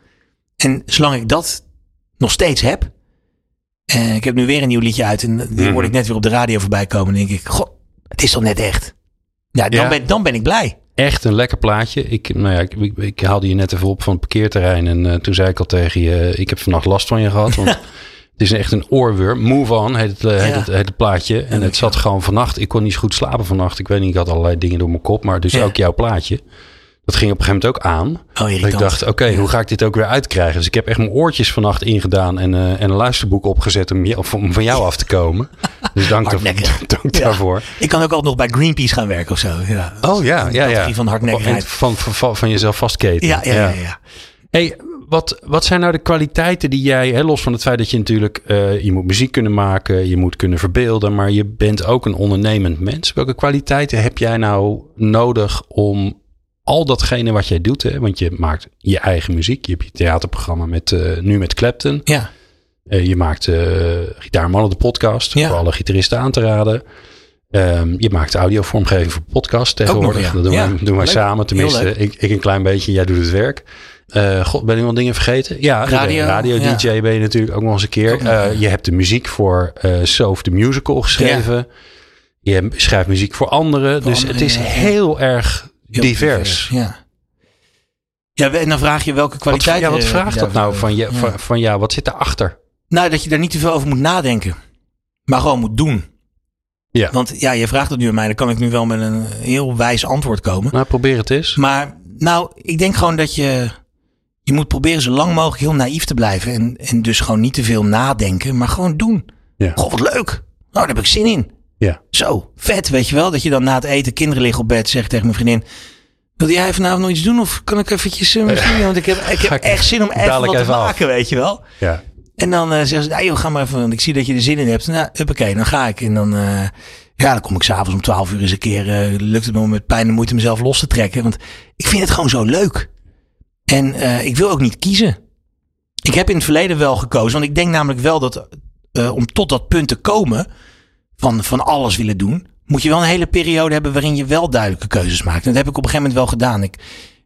En zolang ik dat nog steeds heb. En ik heb nu weer een nieuw liedje uit. En die Mhm. hoorde ik net weer op de radio voorbij komen. En denk ik, god, het is toch net echt? Ja, dan, Ja. Ben, dan ben ik blij. Echt een lekker plaatje. Ik, nou ja, ik, ik, ik haalde je net even op van het parkeerterrein. En eh, toen zei ik al tegen je, ik heb vannacht last van je gehad. Want het is echt een oorworm. Move on heet het, eh, heet Ja. het, heet het plaatje. En het zat gewoon vannacht. Ik kon niet zo goed slapen vannacht. Ik weet niet, ik had allerlei dingen door mijn kop. Maar dus Ja. ook jouw plaatje. Dat ging op een gegeven moment ook aan. Oh, Dat ik dacht, oké, hoe ga ik dit ook weer uitkrijgen? Dus ik heb echt mijn oortjes vannacht ingedaan en, eh, en een luisterboek opgezet om, je, om van jou af te komen. Dus dank, dank Ja. daarvoor. Ik kan ook altijd nog bij Greenpeace gaan werken of zo. Ja. Oh ja, ja, ja. van hardnekkigheid. Van, van, van, van jezelf vastketen. Ja, ja, ja. ja. Hey, wat, wat zijn nou de kwaliteiten die jij, hè, los van het feit dat je natuurlijk, eh, je moet muziek kunnen maken, je moet kunnen verbeelden, maar je bent ook een ondernemend mens. Welke kwaliteiten heb jij nou nodig om al datgene wat jij doet, hè, want je maakt je eigen muziek, je hebt je theaterprogramma met, eh, nu met Clapton, ja. Eh, je maakt uh, Gitaarmannen de podcast, Ja. voor alle gitaristen aan te raden. Ehm, je maakt audiovormgeving voor podcast tegenwoordig. nog, ja. Dat doen, Ja, wij, doen wij samen. Tenminste, ik, ik een klein beetje, jij doet het werk. Eh, God, ben ik nog dingen vergeten? Ja, Radio, radio ja. DJ ben je natuurlijk ook nog eens een keer. Eh, je hebt de muziek voor eh Sof the Musical geschreven. Je schrijft muziek voor anderen. dus anderen, het is ja, heel erg Heel divers. Ja. Ja, en dan vraag je welke Wat, kwaliteit. ja, wat vraagt dat nou van, je, Ja. van, van ja, wat zit erachter? Nou, dat je daar niet te veel over moet nadenken. Maar gewoon moet doen. Ja. Want ja, je vraagt het nu aan mij. Dan kan ik nu wel met een heel wijs antwoord komen. Nou, probeer het eens. Maar nou, ik denk gewoon dat je... Je moet proberen zo lang mogelijk heel naïef te blijven. En, en dus gewoon niet te veel nadenken. Maar gewoon doen. Ja. Goh, wat leuk. Nou, daar heb ik zin in. Ja. Zo, vet, weet je wel. Dat je dan na het eten, kinderen liggen op bed, zegt tegen mijn vriendin... Wil jij vanavond nog iets doen? Of kan ik eventjes... misschien- Want ik heb, ik heb echt zin om even dadelijk wat te af. maken, weet je wel. Ja. En dan eh zeggen ze, nou joh, ga maar even, want ik zie dat je er zin in hebt. Nou, oké, dan ga ik. En dan, eh, ja, dan kom ik s'avonds om 12 uur eens een keer, lukt het me om met pijn en moeite mezelf los te trekken. Want ik vind het gewoon zo leuk. En eh, ik wil ook niet kiezen. Ik heb in het verleden wel gekozen, want ik denk namelijk wel dat eh, om tot dat punt te komen van, van alles willen doen, moet je wel een hele periode hebben waarin je wel duidelijke keuzes maakt. En dat heb ik op een gegeven moment wel gedaan. Ik,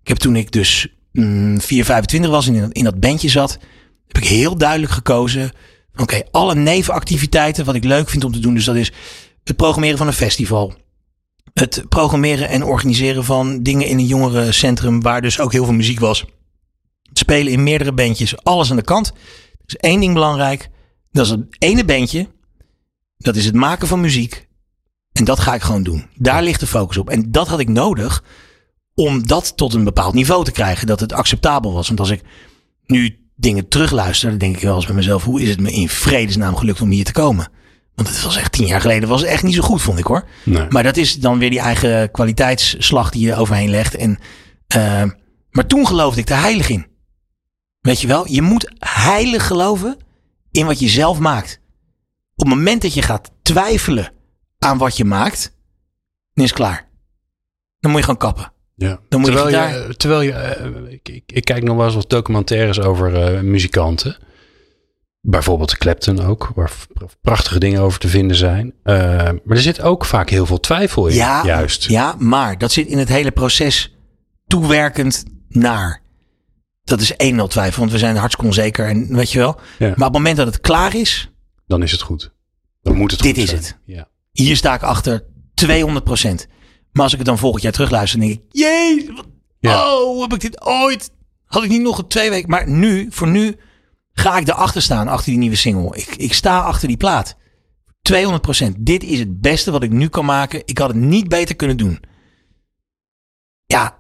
ik heb toen ik dus mm, 4, 25 was en in, in dat bandje zat, heb ik heel duidelijk gekozen. Oké, alle nevenactiviteiten wat ik leuk vind om te doen. Dus dat is het programmeren van een festival. Het programmeren en organiseren van dingen in een jongerencentrum waar dus ook heel veel muziek was. Spelen in meerdere bandjes, alles aan de kant. Er is één ding belangrijk. Dat is het ene bandje. Dat is het maken van muziek. En dat ga ik gewoon doen. Daar ligt de focus op. En dat had ik nodig om dat tot een bepaald niveau te krijgen. Dat het acceptabel was. Want als ik nu dingen terugluister, dan denk ik wel eens bij mezelf: hoe is het me in vredesnaam gelukt om hier te komen? Want het was echt tien jaar geleden, was het echt niet zo goed, vond ik hoor. Nee. Maar dat is dan weer die eigen kwaliteitsslag die je overheen legt. En, uh, maar toen geloofde ik er heilig in. Weet je wel, je moet heilig geloven in wat je zelf maakt. Op het moment dat je gaat twijfelen aan wat je maakt, dan is het klaar. Dan moet je gewoon kappen. Ja. Dan moet terwijl je je, terwijl je eh, ik, ik, ik kijk nog wel eens wat documentaires over eh, muzikanten. Bijvoorbeeld Clapton ook, waar prachtige dingen over te vinden zijn. Eh, maar er zit ook vaak heel veel twijfel in, Ja, juist. ja, maar dat zit in het hele proces toewerkend naar. Dat is één nul twijfel, want we zijn hartstikke onzeker en weet je wel. Ja. Maar op het moment dat het klaar is, Dan is het goed. Dan moet het Dit goed is zijn. het. Ja. hier sta ik achter 200% Maar als ik het dan volgend jaar terugluister, dan denk ik, jee, wat- Ja. oh, heb ik dit ooit? Had ik niet nog een twee weken. Maar nu, voor nu, ga ik erachter staan, achter die nieuwe single. Ik, ik sta achter die plaat. 200% Dit is het beste wat ik nu kan maken. Ik had het niet beter kunnen doen. Ja.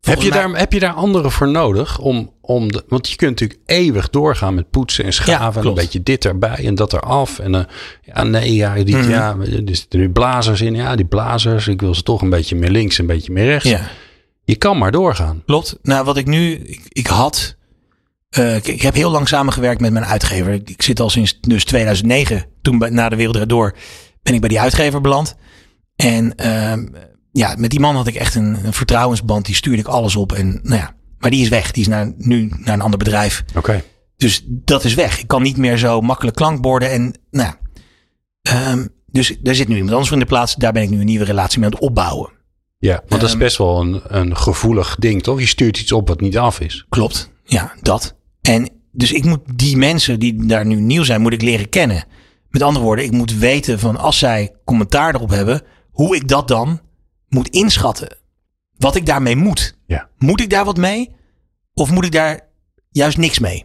Heb je, mij- daar, heb je daar anderen voor nodig? Om, om de, want je kunt natuurlijk eeuwig doorgaan met poetsen en schaven. en een beetje dit erbij en dat eraf. En eh, ja, nee, ja, die, Mhm. ja, er zitten nu blazers in. Ja, die blazers. Ik wil ze toch een beetje meer links, een beetje meer rechts. Ja. Je kan maar doorgaan. Klopt. Nou, wat ik nu, ik, ik had, eh, ik, ik heb heel lang samengewerkt met mijn uitgever. Ik, zit al sinds dus 2009, toen bij- na de Wereld Door, ben ik bij die uitgever beland. En ehm, ja, met die man had ik echt een, een vertrouwensband. Die stuurde ik alles op. En nou ja, maar die is weg. Die is naar, nu naar een ander bedrijf. Oké. Dus dat is weg. Ik kan niet meer zo makkelijk klankborden. En nou ja, ehm, dus daar zit nu iemand anders voor in de plaats. Daar ben ik nu een nieuwe relatie mee aan het opbouwen. Ja, want dat is Ehm, best wel een, een gevoelig ding, toch? Je stuurt iets op wat niet af is. Klopt. Ja, dat. En dus ik moet die mensen die daar nu nieuw zijn, moet ik leren kennen. Met andere woorden, ik moet weten van als zij commentaar erop hebben, hoe ik dat dan moet inschatten. Wat ik daarmee moet. Ja. Moet ik daar wat mee? Of moet ik daar juist niks mee?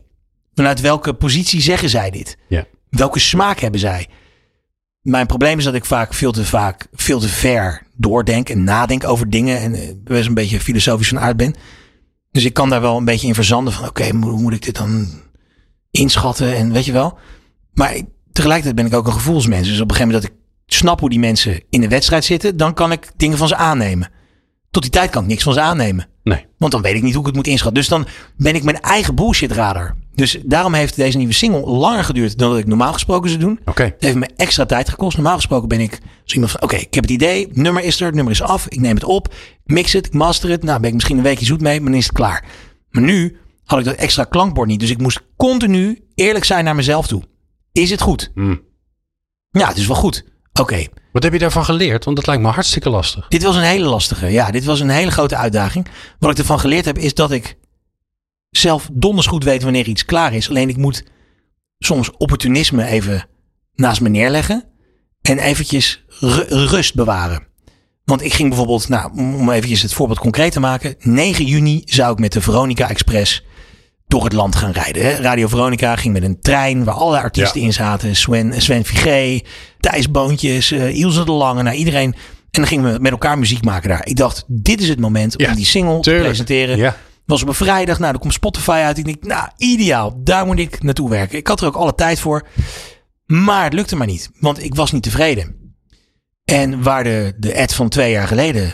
Vanuit welke positie zeggen zij dit? Ja. Welke smaak hebben zij? Mijn probleem is dat ik vaak veel te vaak, veel te ver doordenk en nadenk over dingen. En eh, best een beetje filosofisch van aard ben. Dus ik kan daar wel een beetje in verzanden van, oké, hoe moet ik dit dan inschatten en weet je wel. Maar ik- tegelijkertijd ben ik ook een gevoelsmens. Dus op een gegeven moment dat ik snap hoe die mensen in de wedstrijd zitten, dan kan ik dingen van ze aannemen. Tot die tijd kan ik niks van ze aannemen. Nee. Want dan weet ik niet hoe ik het moet inschatten. Dus dan ben ik mijn eigen bullshit radar. Dus daarom heeft deze nieuwe single langer geduurd dan dat ik normaal gesproken zou doen. Oké. Het heeft me extra tijd gekost. Normaal gesproken ben ik zo iemand van, oké, ik heb het idee, nummer is er, het nummer is af, ik neem het op, mix het, ik master het. Nou, ben ik misschien een weekje zoet mee, maar dan is het klaar. Maar nu had ik dat extra klankbord niet, dus ik moest continu eerlijk zijn naar mezelf toe. Is het goed? Hm. Ja, het is wel goed. Oké, Wat heb je daarvan geleerd? Want dat lijkt me hartstikke lastig. dit was een hele lastige. Ja, dit was een hele grote uitdaging. Wat ik ervan geleerd heb, is dat ik zelf donders goed weet wanneer iets klaar is. Alleen ik moet soms opportunisme even naast me neerleggen. En eventjes ru- rust bewaren. Want ik ging bijvoorbeeld, nou, om eventjes het voorbeeld concreet te maken. 9 juni zou ik met de Veronica Express door het land gaan rijden. Hè. Radio Veronica ging met een trein waar alle artiesten Ja. in zaten. Sven, Sven Vigé, Thijs Boontjes, Ilse de Lange, nou iedereen. En dan gingen we met elkaar muziek maken daar. Ik dacht, dit is het moment Ja, om die single te presenteren. Ja. Was op een vrijdag, nou, dan komt Spotify uit. Ik denk, nou, ideaal. Daar moet ik naartoe werken. Ik had er ook alle tijd voor. Maar het lukte maar niet, want ik was niet tevreden. En waar de, de ad van twee jaar geleden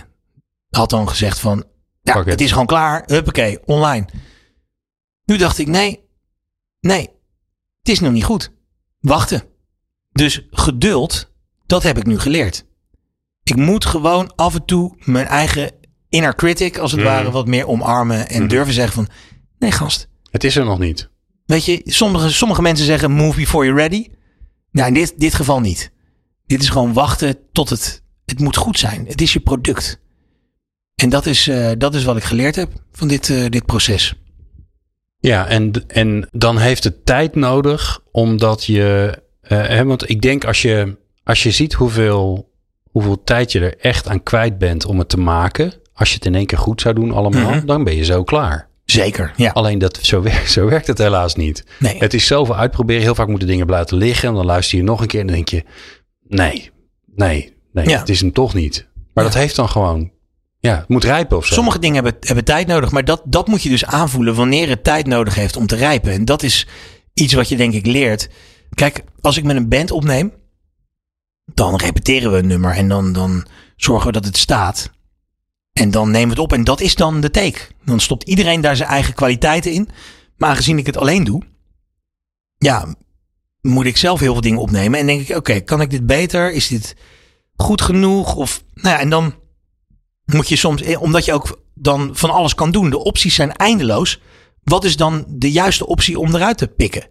had dan gezegd van, ja, het is gewoon klaar. Huppakee, online. Nu dacht ik, nee, nee, het is nog niet goed. Wachten. Dus geduld, dat heb ik nu geleerd. Ik moet gewoon af en toe mijn eigen inner critic, als het Mhm. ware, wat meer omarmen. En Mhm. durven zeggen van, nee gast. Het is er nog niet. Weet je, sommige, sommige mensen zeggen move before you're ready. Nou, in dit, dit geval niet. Dit is gewoon wachten tot het, het moet goed zijn. Het is je product. En dat is, eh, dat is wat ik geleerd heb van dit, eh, dit proces. Ja, en, en dan heeft het tijd nodig omdat je. eh, hè, want ik denk als je, als je ziet hoeveel, hoeveel tijd je er echt aan kwijt bent om het te maken. Als je het in één keer goed zou doen allemaal, Mhm. dan ben je zo klaar. Zeker, ja. Alleen dat, zo, werkt, zo werkt het helaas niet. Nee, Het is zoveel uitproberen. Heel vaak moeten dingen blijven liggen. En dan luister je nog een keer en dan denk je... Nee, nee, nee, Ja. het is hem toch niet. Maar Ja. dat heeft dan gewoon, ja, het moet rijpen of zo. Sommige dingen hebben, hebben tijd nodig, maar dat, dat moet je dus aanvoelen wanneer het tijd nodig heeft om te rijpen. En dat is iets wat je denk ik leert. Kijk, als ik met een band opneem, dan repeteren we een nummer en dan, dan zorgen we dat het staat. En dan we het op en dat is dan de take. Dan stopt iedereen daar zijn eigen kwaliteiten in. Maar aangezien ik het alleen doe, ja, moet ik zelf heel veel dingen opnemen. En denk ik, oké, kan ik dit beter? Is dit goed genoeg? Of, nou ja, en dan moet je soms, eh, omdat je ook dan van alles kan doen. De opties zijn eindeloos. Wat is dan de juiste optie om eruit te pikken?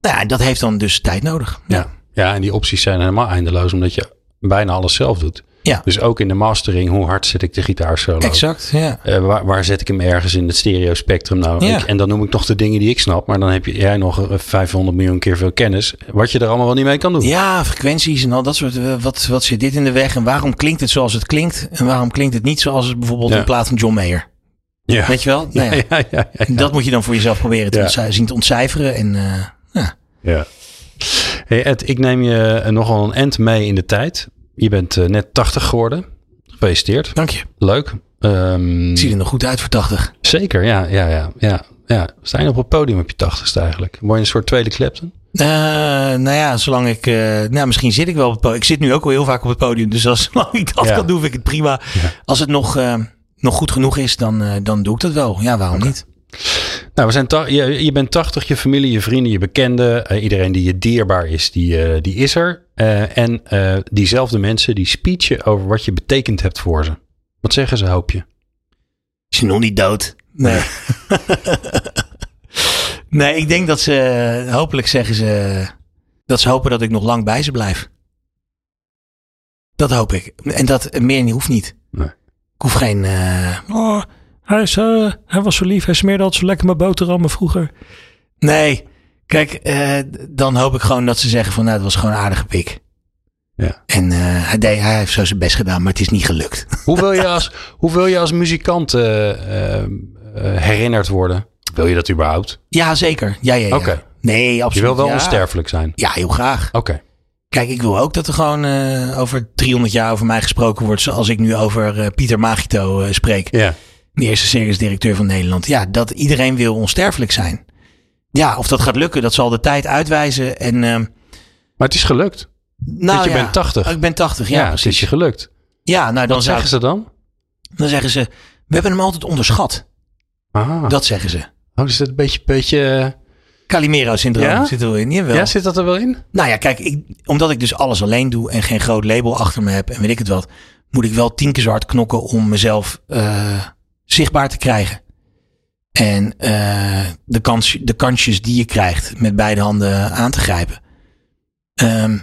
Nou ja, dat heeft dan dus tijd nodig. Ja. ja, en die opties zijn helemaal eindeloos, omdat je bijna alles zelf doet. Ja. Dus ook in de mastering, hoe hard zet ik de gitaarsolo? Exact, ja. Eh, waar, waar zet ik hem ergens in het stereo spectrum nou? Ja. Ik- en dan noem ik nog de dingen die ik snap. Maar dan heb je, jij nog eh, 500 miljoen keer veel kennis. Wat je er allemaal wel niet mee kan doen. Ja, frequenties en al dat soort. eh, Wat, wat zit dit in de weg? En waarom klinkt het zoals het klinkt? En waarom klinkt het niet zoals het bijvoorbeeld Ja. een plaat van John Mayer? ja. Weet je wel? Nou ja. Dat moet je dan voor jezelf proberen te zien te ontcijferen. En eh, ja. Ja. Hey Ed, ik neem je eh, nogal een end mee in de tijd. Je bent eh, net 80 geworden. Gefeliciteerd. dank je. Leuk. Ehm, Het ziet er nog goed uit voor 80. zeker, ja, ja, ja, ja, ja. Sta je op het podium op je 80ste eigenlijk? Word je een soort tweede Clapton? Eh, nou ja, zolang ik. eh, nou, misschien zit ik wel op het podium. Ik zit nu ook al heel vaak op het podium. Dus als, zolang ik dat Ja. kan doen, vind ik het prima. Ja. Als het nog, nog goed genoeg is, dan, dan doe ik dat wel. Ja, waarom niet? Nou, we zijn je, je bent 80, je familie, je vrienden, je bekenden. iedereen die je dierbaar is, die, die is er. Eh, en eh, diezelfde mensen die speechen over wat je betekend hebt voor ze. Wat zeggen ze, hoop je? Is je nog niet dood? Nee. nee, ik denk dat ze. Hopelijk zeggen ze. Dat ze hopen dat ik nog lang bij ze blijf. Dat hoop ik. En dat meer niet hoeft niet. Nee. Ik hoef geen. eh, Oh, hij, is, eh, hij was zo lief. Hij smeerde altijd zo lekker mijn boterhammen vroeger. Nee, kijk, eh, dan hoop ik gewoon dat ze zeggen van nou, het was gewoon een aardige pik. Ja. En eh, hij, deed, hij heeft zo zijn best gedaan, maar het is niet gelukt. Hoe wil je als, hoe wil je als muzikant eh, herinnerd worden? Wil je dat überhaupt? Ja, zeker. Ja, ja, ja. Oké. Nee, Je absoluut. wil wel ja. onsterfelijk zijn. Ja, heel graag. Oké. Kijk, ik wil ook dat er gewoon over 300 jaar over mij gesproken wordt. Zoals ik nu over Pieter Magito spreek. Ja. De eerste circusdirecteur van Nederland. Ja, dat iedereen wil onsterfelijk zijn. Ja, of dat gaat lukken, dat zal de tijd uitwijzen. En, ehm, Maar het is gelukt. nou, Want je ja. bent 80. Oh, ik ben 80, ja, Ja, het is je gelukt. Ja, nou dan, Wat zeggen ze dan? dan zeggen ze, we hebben hem altijd onderschat. Ah. Dat zeggen ze. Oh, is dat een beetje... beetje eh, Calimero-syndroom Ja? zit er wel in. Jawel. ja, zit dat er wel in? Nou ja, kijk, ik, omdat ik dus alles alleen doe en geen groot label achter me heb en weet ik het wat, moet ik wel tien keer zo hard knokken om mezelf eh, zichtbaar te krijgen. En eh, de, kans, de kansjes die je krijgt met beide handen aan te grijpen. Ehm,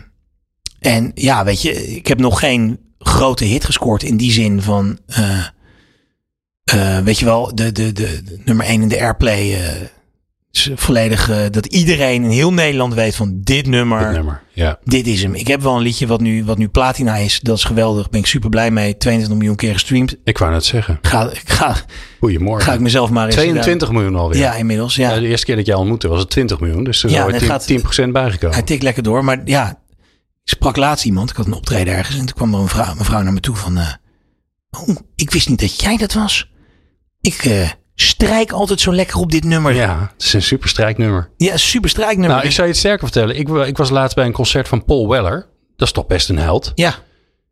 en ja, weet je, ik heb nog geen grote hit gescoord in die zin van, eh, eh, weet je wel, de, de, de, nummer 1 in de airplay. Eh, is volledig eh, dat iedereen in heel Nederland weet van dit nummer, Dit nummer. Ja. dit is hem. Ik heb wel een liedje wat nu, wat nu platina is. Dat is geweldig. Ben ik super blij mee. 22 miljoen keer gestreamd. Ik wou net zeggen. Ga, ik ga, Goedemorgen. ga ik mezelf maar eens... 22 miljoen alweer. Ja, inmiddels. Ja. Ja, de eerste keer dat jij ontmoette was het 20 miljoen. Dus er is Ja, het 10%, gaat- 10% bijgekomen. Hij tikt lekker door. Maar ja, ik sprak laatst iemand. Ik had een optreden ergens. En toen kwam er een vrouw, een vrouw naar me toe van... eh, oh, ik wist niet dat jij dat was. Ik eh, strijk altijd zo lekker op dit nummer. Ja, Ja, het is een super strijknummer. super strijknummer. Nou, ik zou je het sterker vertellen. Ik, ik was laatst bij een concert van Paul Weller. Dat is toch best een held. Ja,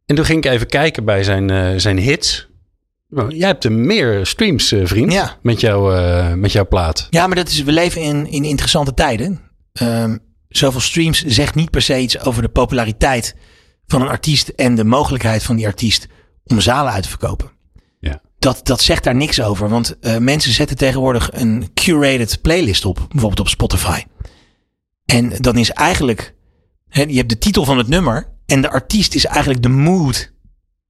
En toen ging ik even kijken bij zijn, eh, zijn hits. Nou, jij hebt er meer streams, eh, vriend. Ja. Met, jou, eh, met jouw plaat. Ja, maar dat is, we leven in, in interessante tijden. Ehm, zoveel streams zegt niet per se iets over de populariteit van een artiest en de mogelijkheid van die artiest om zalen uit te verkopen. Dat, dat zegt daar niks over, want eh, mensen zetten tegenwoordig een curated playlist op, bijvoorbeeld op Spotify. En dan is eigenlijk, hè, je hebt de titel van het nummer en de artiest is eigenlijk de mood.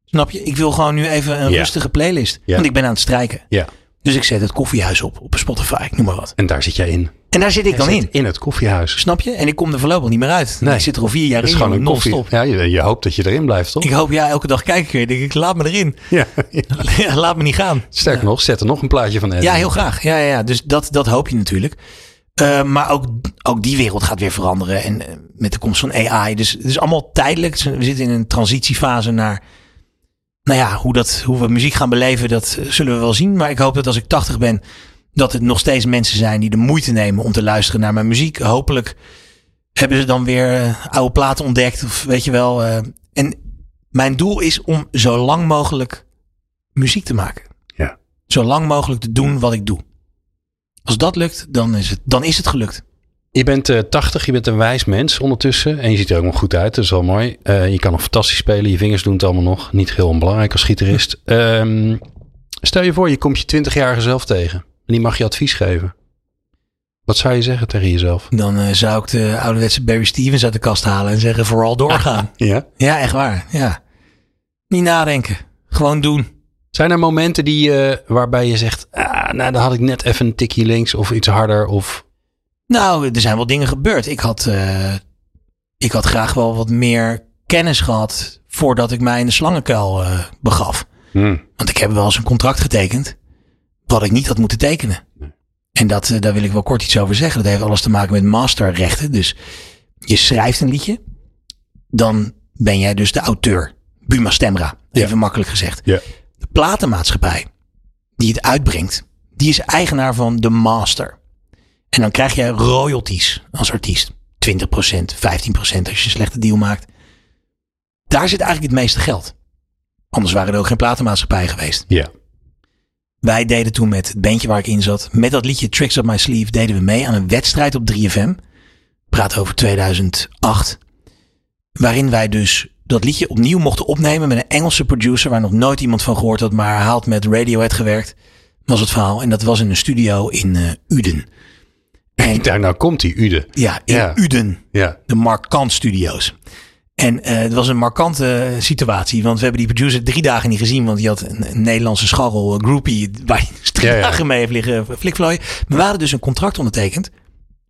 Snap je? Ik wil gewoon nu even een Ja. rustige playlist, Ja. want ik ben aan het strijken. Ja. Dus ik zet het koffiehuis op, op Spotify, ik noem maar wat. En daar zit jij in. En daar zit ik dan in. In het koffiehuis. Snap je? En ik kom er voorlopig niet meer uit. Nee. Ik zit er al vier jaar Dat is in. gewoon een koffie. non-stop. Ja, je, je hoopt dat je erin blijft, toch? Ik hoop, ja, elke dag kijk ik weer. Denk ik, laat me erin. Ja. Ja, laat me niet gaan. Sterker nog, zet er nog een plaatje van Ed. Ja, heel graag. Ja, ja, ja. Dus dat, dat hoop je natuurlijk. Eh, maar ook, ook die wereld gaat weer veranderen. En eh, met de komst van AI. Dus het is allemaal tijdelijk. We zitten in een transitiefase naar. Nou ja, hoe, dat, hoe we muziek gaan beleven, dat zullen we wel zien. Maar ik hoop dat als ik 80 ben, dat het nog steeds mensen zijn die de moeite nemen om te luisteren naar mijn muziek. Hopelijk hebben ze dan weer eh, oude platen ontdekt. Of weet je wel. eh, en mijn doel is om zo lang mogelijk muziek te maken. Ja. Zo lang mogelijk te doen wat ik doe. Als dat lukt, dan is het, dan is het gelukt. Je bent eh 80, je bent een wijs mens ondertussen. En je ziet er ook nog goed uit, dat is wel mooi. Eh, je kan nog fantastisch spelen, je vingers doen het allemaal nog. Niet heel onbelangrijk als gitarist. Ehm, stel je voor, je komt je 20-jarige zelf tegen. En die mag je advies geven. Wat zou je zeggen tegen jezelf? Dan eh, zou ik de ouderwetse Barry Stevens uit de kast halen en zeggen vooral doorgaan. Ja. ja, echt waar. Ja. Niet nadenken. Gewoon doen. Zijn er momenten die, eh, waarbij je zegt, ah, nou dan had ik net even een tikje links of iets harder of... Nou, er zijn wel dingen gebeurd. Ik had, eh, ik had graag wel wat meer kennis gehad voordat ik mij in de slangenkuil begaf. Hmm. Want ik heb wel eens een contract getekend wat ik niet had moeten tekenen. En dat, eh, daar wil ik wel kort iets over zeggen. Dat heeft alles te maken met masterrechten. Dus je schrijft een liedje, dan ben jij dus de auteur. Buma Stemra, even makkelijk gezegd. Ja. De platenmaatschappij die het uitbrengt, die is eigenaar van de master. En dan krijg je royalties als artiest. 20%, 15% als je een slechte deal maakt. Daar zit eigenlijk het meeste geld. Anders waren er ook geen platenmaatschappij geweest. Ja. Wij deden toen met het bandje waar ik in zat, met dat liedje Tricks Up My Sleeve, deden we mee aan een wedstrijd op 3FM. Praat over 2008. Waarin wij dus dat liedje opnieuw mochten opnemen met een Engelse producer waar nog nooit iemand van gehoord had, maar hij had met Radiohead gewerkt. Was het verhaal. En dat was in een studio in eh, Uden. En Daar nou komt die Ude. ja, in Ja. Uden Ja. de Markant Studios. En eh, het was een markante situatie, want we hebben die producer drie dagen niet gezien, want die had een, een Nederlandse scharrel, een groupie, waar hij dus drie Ja, ja. dagen mee heeft liggen flikvlooien. We hadden dus een contract ondertekend,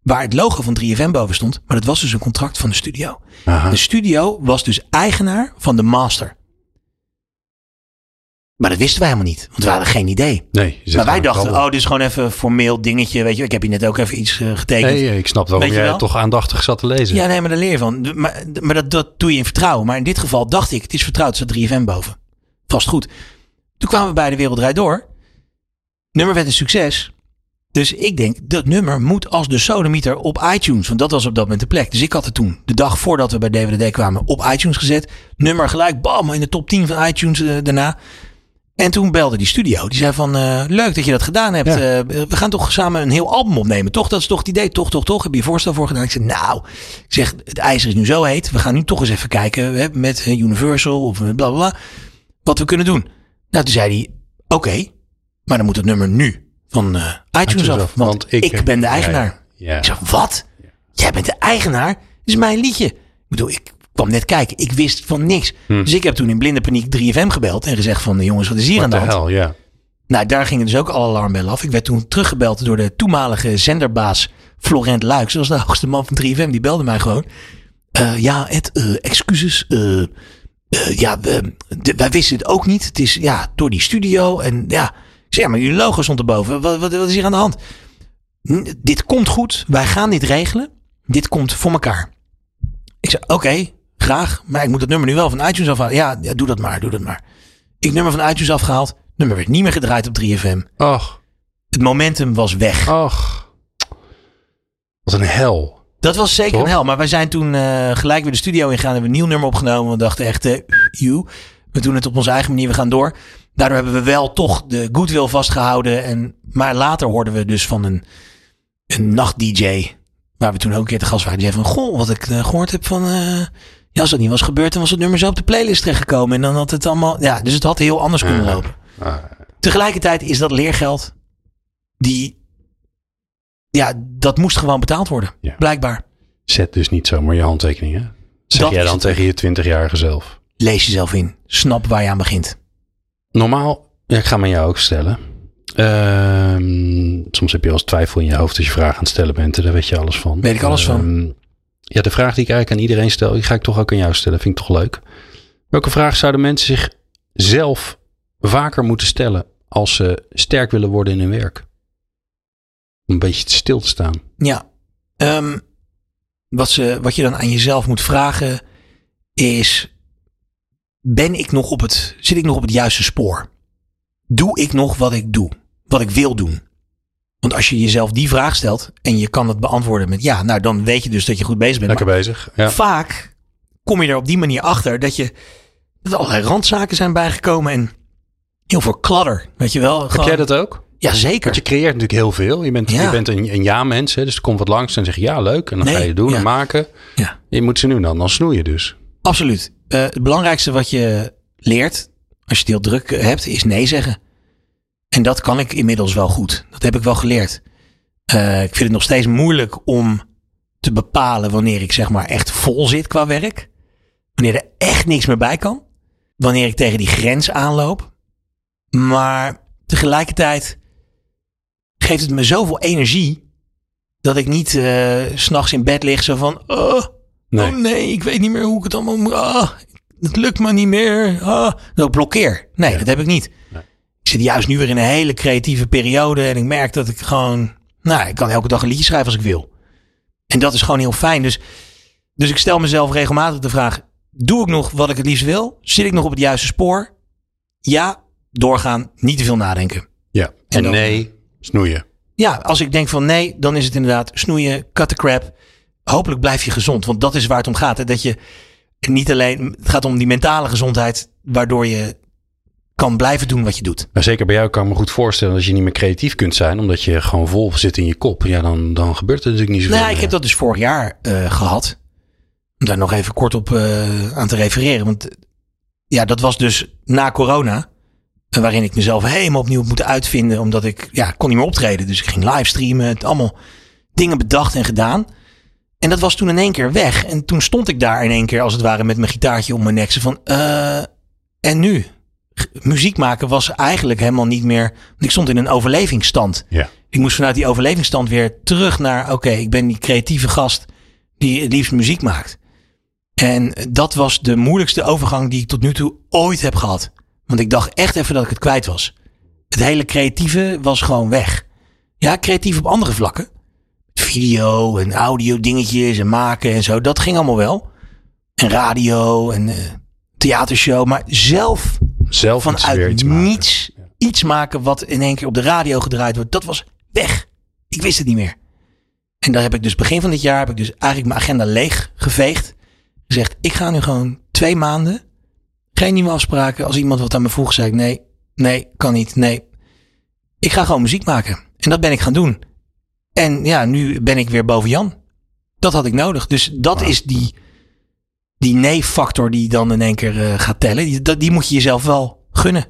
waar het logo van 3FM boven stond, maar dat was dus een contract van de studio. Aha. De studio was dus eigenaar van de master. Maar dat wisten wij helemaal niet, want we hadden geen idee. Nee. Maar wij dachten, oh, dit is gewoon even formeel dingetje, weet je. Ik heb je net ook even iets eh, getekend. Nee, ik snap waarom jij wel? toch aandachtig zat te lezen. Ja, nee, maar daar leer je van. Maar, maar dat, dat doe je in vertrouwen. Maar in dit geval dacht ik, het is vertrouwd, er staat 3FM boven. Vast goed. Toen kwamen we bij de Wereldrijd Door. Nummer werd een succes. Dus ik denk, dat nummer moet als de sodemieter op iTunes. Want dat was op dat moment de plek. Dus ik had het toen, de dag voordat we bij DWDD kwamen, op iTunes gezet. Nummer gelijk, bam, in de top 10 van iTunes eh, daarna. En toen belde die studio. Die zei van, eh, leuk dat je dat gedaan hebt. Ja. Eh, we gaan toch samen een heel album opnemen. Toch, dat is toch het idee. Toch, toch, toch. Heb je voorstel voor gedaan? Ik zeg, nou, ik zeg, het ijzer is nu zo heet. We gaan nu toch eens even kijken hè, met eh, Universal of met bla bla bla. Wat we kunnen doen. Nou, toen zei hij, oké, maar dan moet het nummer nu van iTunes, af. af, Want, want ik, ik- ben de eigenaar. Ja. Ik zeg, wat? Jij bent de eigenaar? Dit is mijn liedje. Ik bedoel, ik kwam net kijken. Ik wist van niks. Dus ik heb toen in blinde paniek 3FM gebeld en gezegd van, jongens, wat is hier aan de hand? hel, ja. Nou, daar gingen dus ook alle alarmbellen af. Ik werd toen teruggebeld door de toenmalige zenderbaas Florent Luiks. Dat was de hoogste man van 3FM. Die belde mij gewoon. Eh, ja, Ed, eh, excuses. eh, ja, we- de- wij wisten het ook niet. Het is ja, door die studio. En ja, ik zeg, ja, maar jullie logo stond erboven. Wat, wat, wat is hier aan de hand? N- dit komt goed. Wij gaan dit regelen. Dit komt voor elkaar. Ik zei, oké, graag. Maar ik moet het nummer nu wel van iTunes afhalen. Ja, ja, doe dat maar, doe dat maar. Ik nummer van iTunes afgehaald. Nummer werd niet meer gedraaid op 3FM. Och, Het momentum was weg. och. Wat een hel. Dat was zeker Toch? een hel. Maar wij zijn toen eh, gelijk weer de studio ingegaan. Hebben we een nieuw nummer opgenomen. We dachten echt, eh you. We doen het op onze eigen manier. We gaan door. Daardoor hebben we wel toch de goodwill vastgehouden. En, maar later hoorden we dus van een, een nacht-dj. Waar we toen ook een keer te gast waren. Die zei van, goh, wat ik eh, gehoord heb van... ja, als dat niet was gebeurd, dan was het nummer zo op de playlist terechtgekomen. En dan had het allemaal... Ja, dus het had heel anders kunnen lopen. Ah, Tegelijkertijd is dat leergeld die ja, dat moest gewoon betaald worden. Ja. Blijkbaar. zet dus niet zomaar je handtekeningen. Zeg Dat jij dan tegen je 20-jarige zelf. Lees jezelf in. Snap waar je aan begint. Normaal, ja, ik ga aan jou ook stellen. Ehm, soms heb je wel eens twijfel in je hoofd als je vragen aan het stellen bent. en Daar weet je alles van. Weet ik alles van. Ja, de vraag die ik eigenlijk aan iedereen stel, die ga ik toch ook aan jou stellen. Vind ik toch leuk. Welke vraag zouden mensen zich zelf vaker moeten stellen als ze sterk willen worden in hun werk? Om een beetje stil te staan. Ja. Ehm, wat, ze, wat je dan aan jezelf moet vragen is: ben ik nog op het, zit ik nog op het juiste spoor? Doe ik nog wat ik doe, wat ik wil doen? Want als je jezelf die vraag stelt en je kan het beantwoorden met ja, nou dan weet je dus dat je goed bezig bent. Lekker Maar bezig. Ja. Vaak kom je er op die manier achter dat je dat er allerlei randzaken zijn bijgekomen en heel veel kladder, weet je wel? Heb jij dat ook? Ja, zeker. Want je creëert natuurlijk heel veel. Je bent, Ja. je bent een, een ja-mens, hè, dus er komt wat langs en zeg je ja, leuk. En dan Nee, ga je het doen ja. en maken. Ja. Je moet ze nu dan, dan snoeien dus. Absoluut. Eh, het belangrijkste wat je leert als je het heel druk eh, hebt, is nee zeggen. En dat kan ik inmiddels wel goed. Dat heb ik wel geleerd. Eh, ik vind het nog steeds moeilijk om te bepalen wanneer ik zeg maar echt vol zit qua werk. Wanneer er echt niks meer bij kan. Wanneer ik tegen die grens aanloop. Maar tegelijkertijd geeft het me zoveel energie dat ik niet eh, s s'nachts in bed lig zo van... Oh, Nee. Oh nee, ik weet niet meer hoe ik het allemaal moet. Ah, het lukt me niet meer. Ah, dat ik blokkeer. Nee, dat heb ik niet. Nee. Ik zit juist nu weer in een hele creatieve periode. En ik merk dat ik gewoon. Nou, ik kan elke dag een liedje schrijven als ik wil. En dat is gewoon heel fijn. Dus, dus ik stel mezelf regelmatig de vraag: Doe ik nog wat ik het liefst wil? Zit ik nog op het juiste spoor? Ja, doorgaan. Niet te veel nadenken. Ja. En, dan- nee, snoeien. Ja, als ik denk van nee, dan is het inderdaad snoeien, cut the crap. Hopelijk blijf je gezond, want dat is waar het om gaat. Hè? Dat je niet alleen, het gaat om die mentale gezondheid, waardoor je kan blijven doen wat je doet. Maar zeker bij jou kan ik me goed voorstellen dat je niet meer creatief kunt zijn. Omdat je gewoon vol zit in je kop. Ja, dan, dan gebeurt er natuurlijk niet zoveel. Nou, ik heb dat dus vorig jaar eh, gehad. Om daar nog even kort op eh, aan te refereren. Want ja, dat was dus na corona. eh, Waarin ik mezelf helemaal opnieuw moeten uitvinden. Omdat ik ja, kon niet meer optreden. Dus ik ging livestreamen. Het allemaal dingen bedacht en gedaan. En dat was toen in één keer weg. En toen stond ik daar in één keer als het ware met mijn gitaartje om mijn nek. Van, en nu? Muziek maken was eigenlijk helemaal niet meer... Ik stond in een overlevingsstand. Ja. Ik moest vanuit die overlevingsstand weer terug naar... Oké, ik ben die creatieve gast die het liefst muziek maakt. En dat was de moeilijkste overgang die ik tot nu toe ooit heb gehad. Want ik dacht echt even dat ik het kwijt was. Het hele creatieve was gewoon weg. Ja, creatief op andere vlakken. Video en audio dingetjes en maken en zo. Dat ging allemaal wel. En radio en eh, theatershow. Maar zelf zelf iets vanuit iets maken. niets iets maken wat in één keer op de radio gedraaid wordt. Dat was weg. Ik wist het niet meer. En daar heb ik dus begin van dit jaar heb ik dus eigenlijk mijn agenda leeg geveegd. Gezegd, ik ga nu gewoon twee maanden. Geen nieuwe afspraken. Als iemand wat aan me vroeg, zei ik nee, nee, kan niet, nee. Ik ga gewoon muziek maken. En dat ben ik gaan doen. En ja, nu ben ik weer boven Jan. Dat had ik nodig. Dus dat is die, die nee-factor die dan in één keer eh, gaat tellen. Die, die moet je jezelf wel gunnen.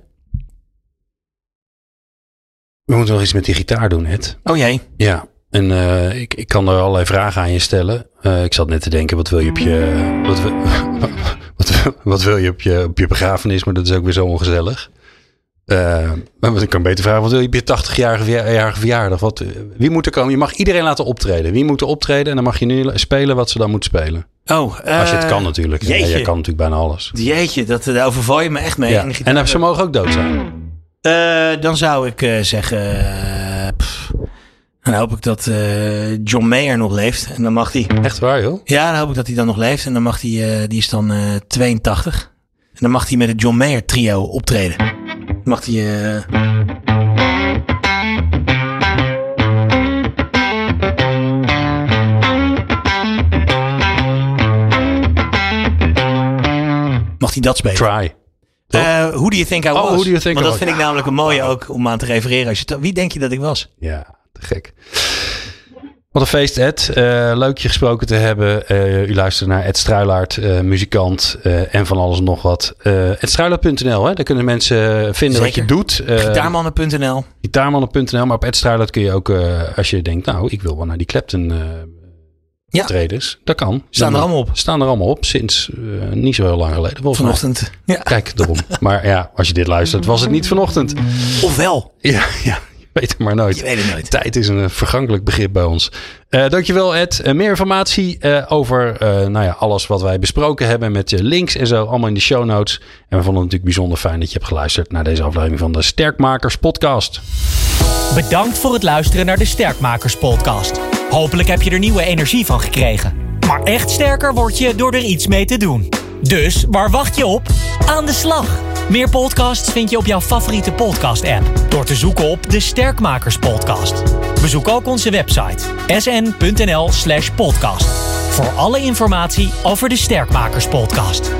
We moeten nog iets met die gitaar doen, Ed. Oh jee. Ja, en eh, ik, ik kan er allerlei vragen aan je stellen. Eh, ik zat net te denken, wat wil je op je, wat, wat, wat wil je op je, op je begrafenis? Maar dat is ook weer zo ongezellig. Eh, maar ik kan beter vragen, wat wil je op je 80-jarige verja- jarige verjaardag? Wat, wie moet er komen? Je mag iedereen laten optreden. Wie moet er optreden? En dan mag je nu spelen wat ze dan moet spelen. Oh, Als je het eh, kan natuurlijk. Ja, jij kan natuurlijk bijna alles. Jeetje, dat, daar overval je me echt mee. Ja. En ze mogen ook dood zijn. Eh, dan zou ik eh, zeggen... eh, pff, dan hoop ik dat eh, John Mayer nog leeft. En dan mag hij... Echt waar, joh? Ja, dan hoop ik dat hij dan nog leeft. En dan mag hij... eh, die is dan eh 82. En dan mag hij met het John Mayer trio optreden. Dan mag hij... mag hij dat spelen. Try. Eh, who do you think I Oh, was? who do you think Want I dat vind ik namelijk een mooie ook om aan te refereren. Als je wie denk je dat ik was? Ja, te gek. Wat een feest, Ed. Eh, leuk je gesproken te hebben. Eh, u luistert naar Ed Struilaert, muzikant en van alles en nog wat. Uh, EdStruilaert.nl, hè? daar kunnen mensen vinden wat je doet. Gitaarmannen.nl. Gitaarmannen.nl, maar op Ed Struilaert kun je ook, als je denkt, nou, ik wil wel naar die Clapton Ja. optredens. Dat kan. Staan er allemaal op. Staan er allemaal op, sinds eh, niet zo heel lang geleden. Volgens. Vanochtend. Ja. Kijk, daarom. maar ja, als je dit luistert, was het niet vanochtend. Ofwel. Ja, ja, je weet het maar nooit. Je weet het nooit. Tijd is een eh, vergankelijk begrip bij ons. Eh, dankjewel Ed. Eh, meer informatie eh, over eh, nou ja, alles wat wij besproken hebben met links en zo. Allemaal in de show notes. En we vonden het natuurlijk bijzonder fijn dat je hebt geluisterd naar deze aflevering van de Sterkmakers podcast. Bedankt voor het luisteren naar de Sterkmakers podcast. Hopelijk heb je er nieuwe energie van gekregen. Maar echt sterker word je door er iets mee te doen. Dus waar wacht je op? Aan de slag! Meer podcasts vind je op jouw favoriete podcast-app door te zoeken op de Sterkmakers podcast. Bezoek ook onze website sn.nl/podcast voor alle informatie over de Sterkmakers podcast.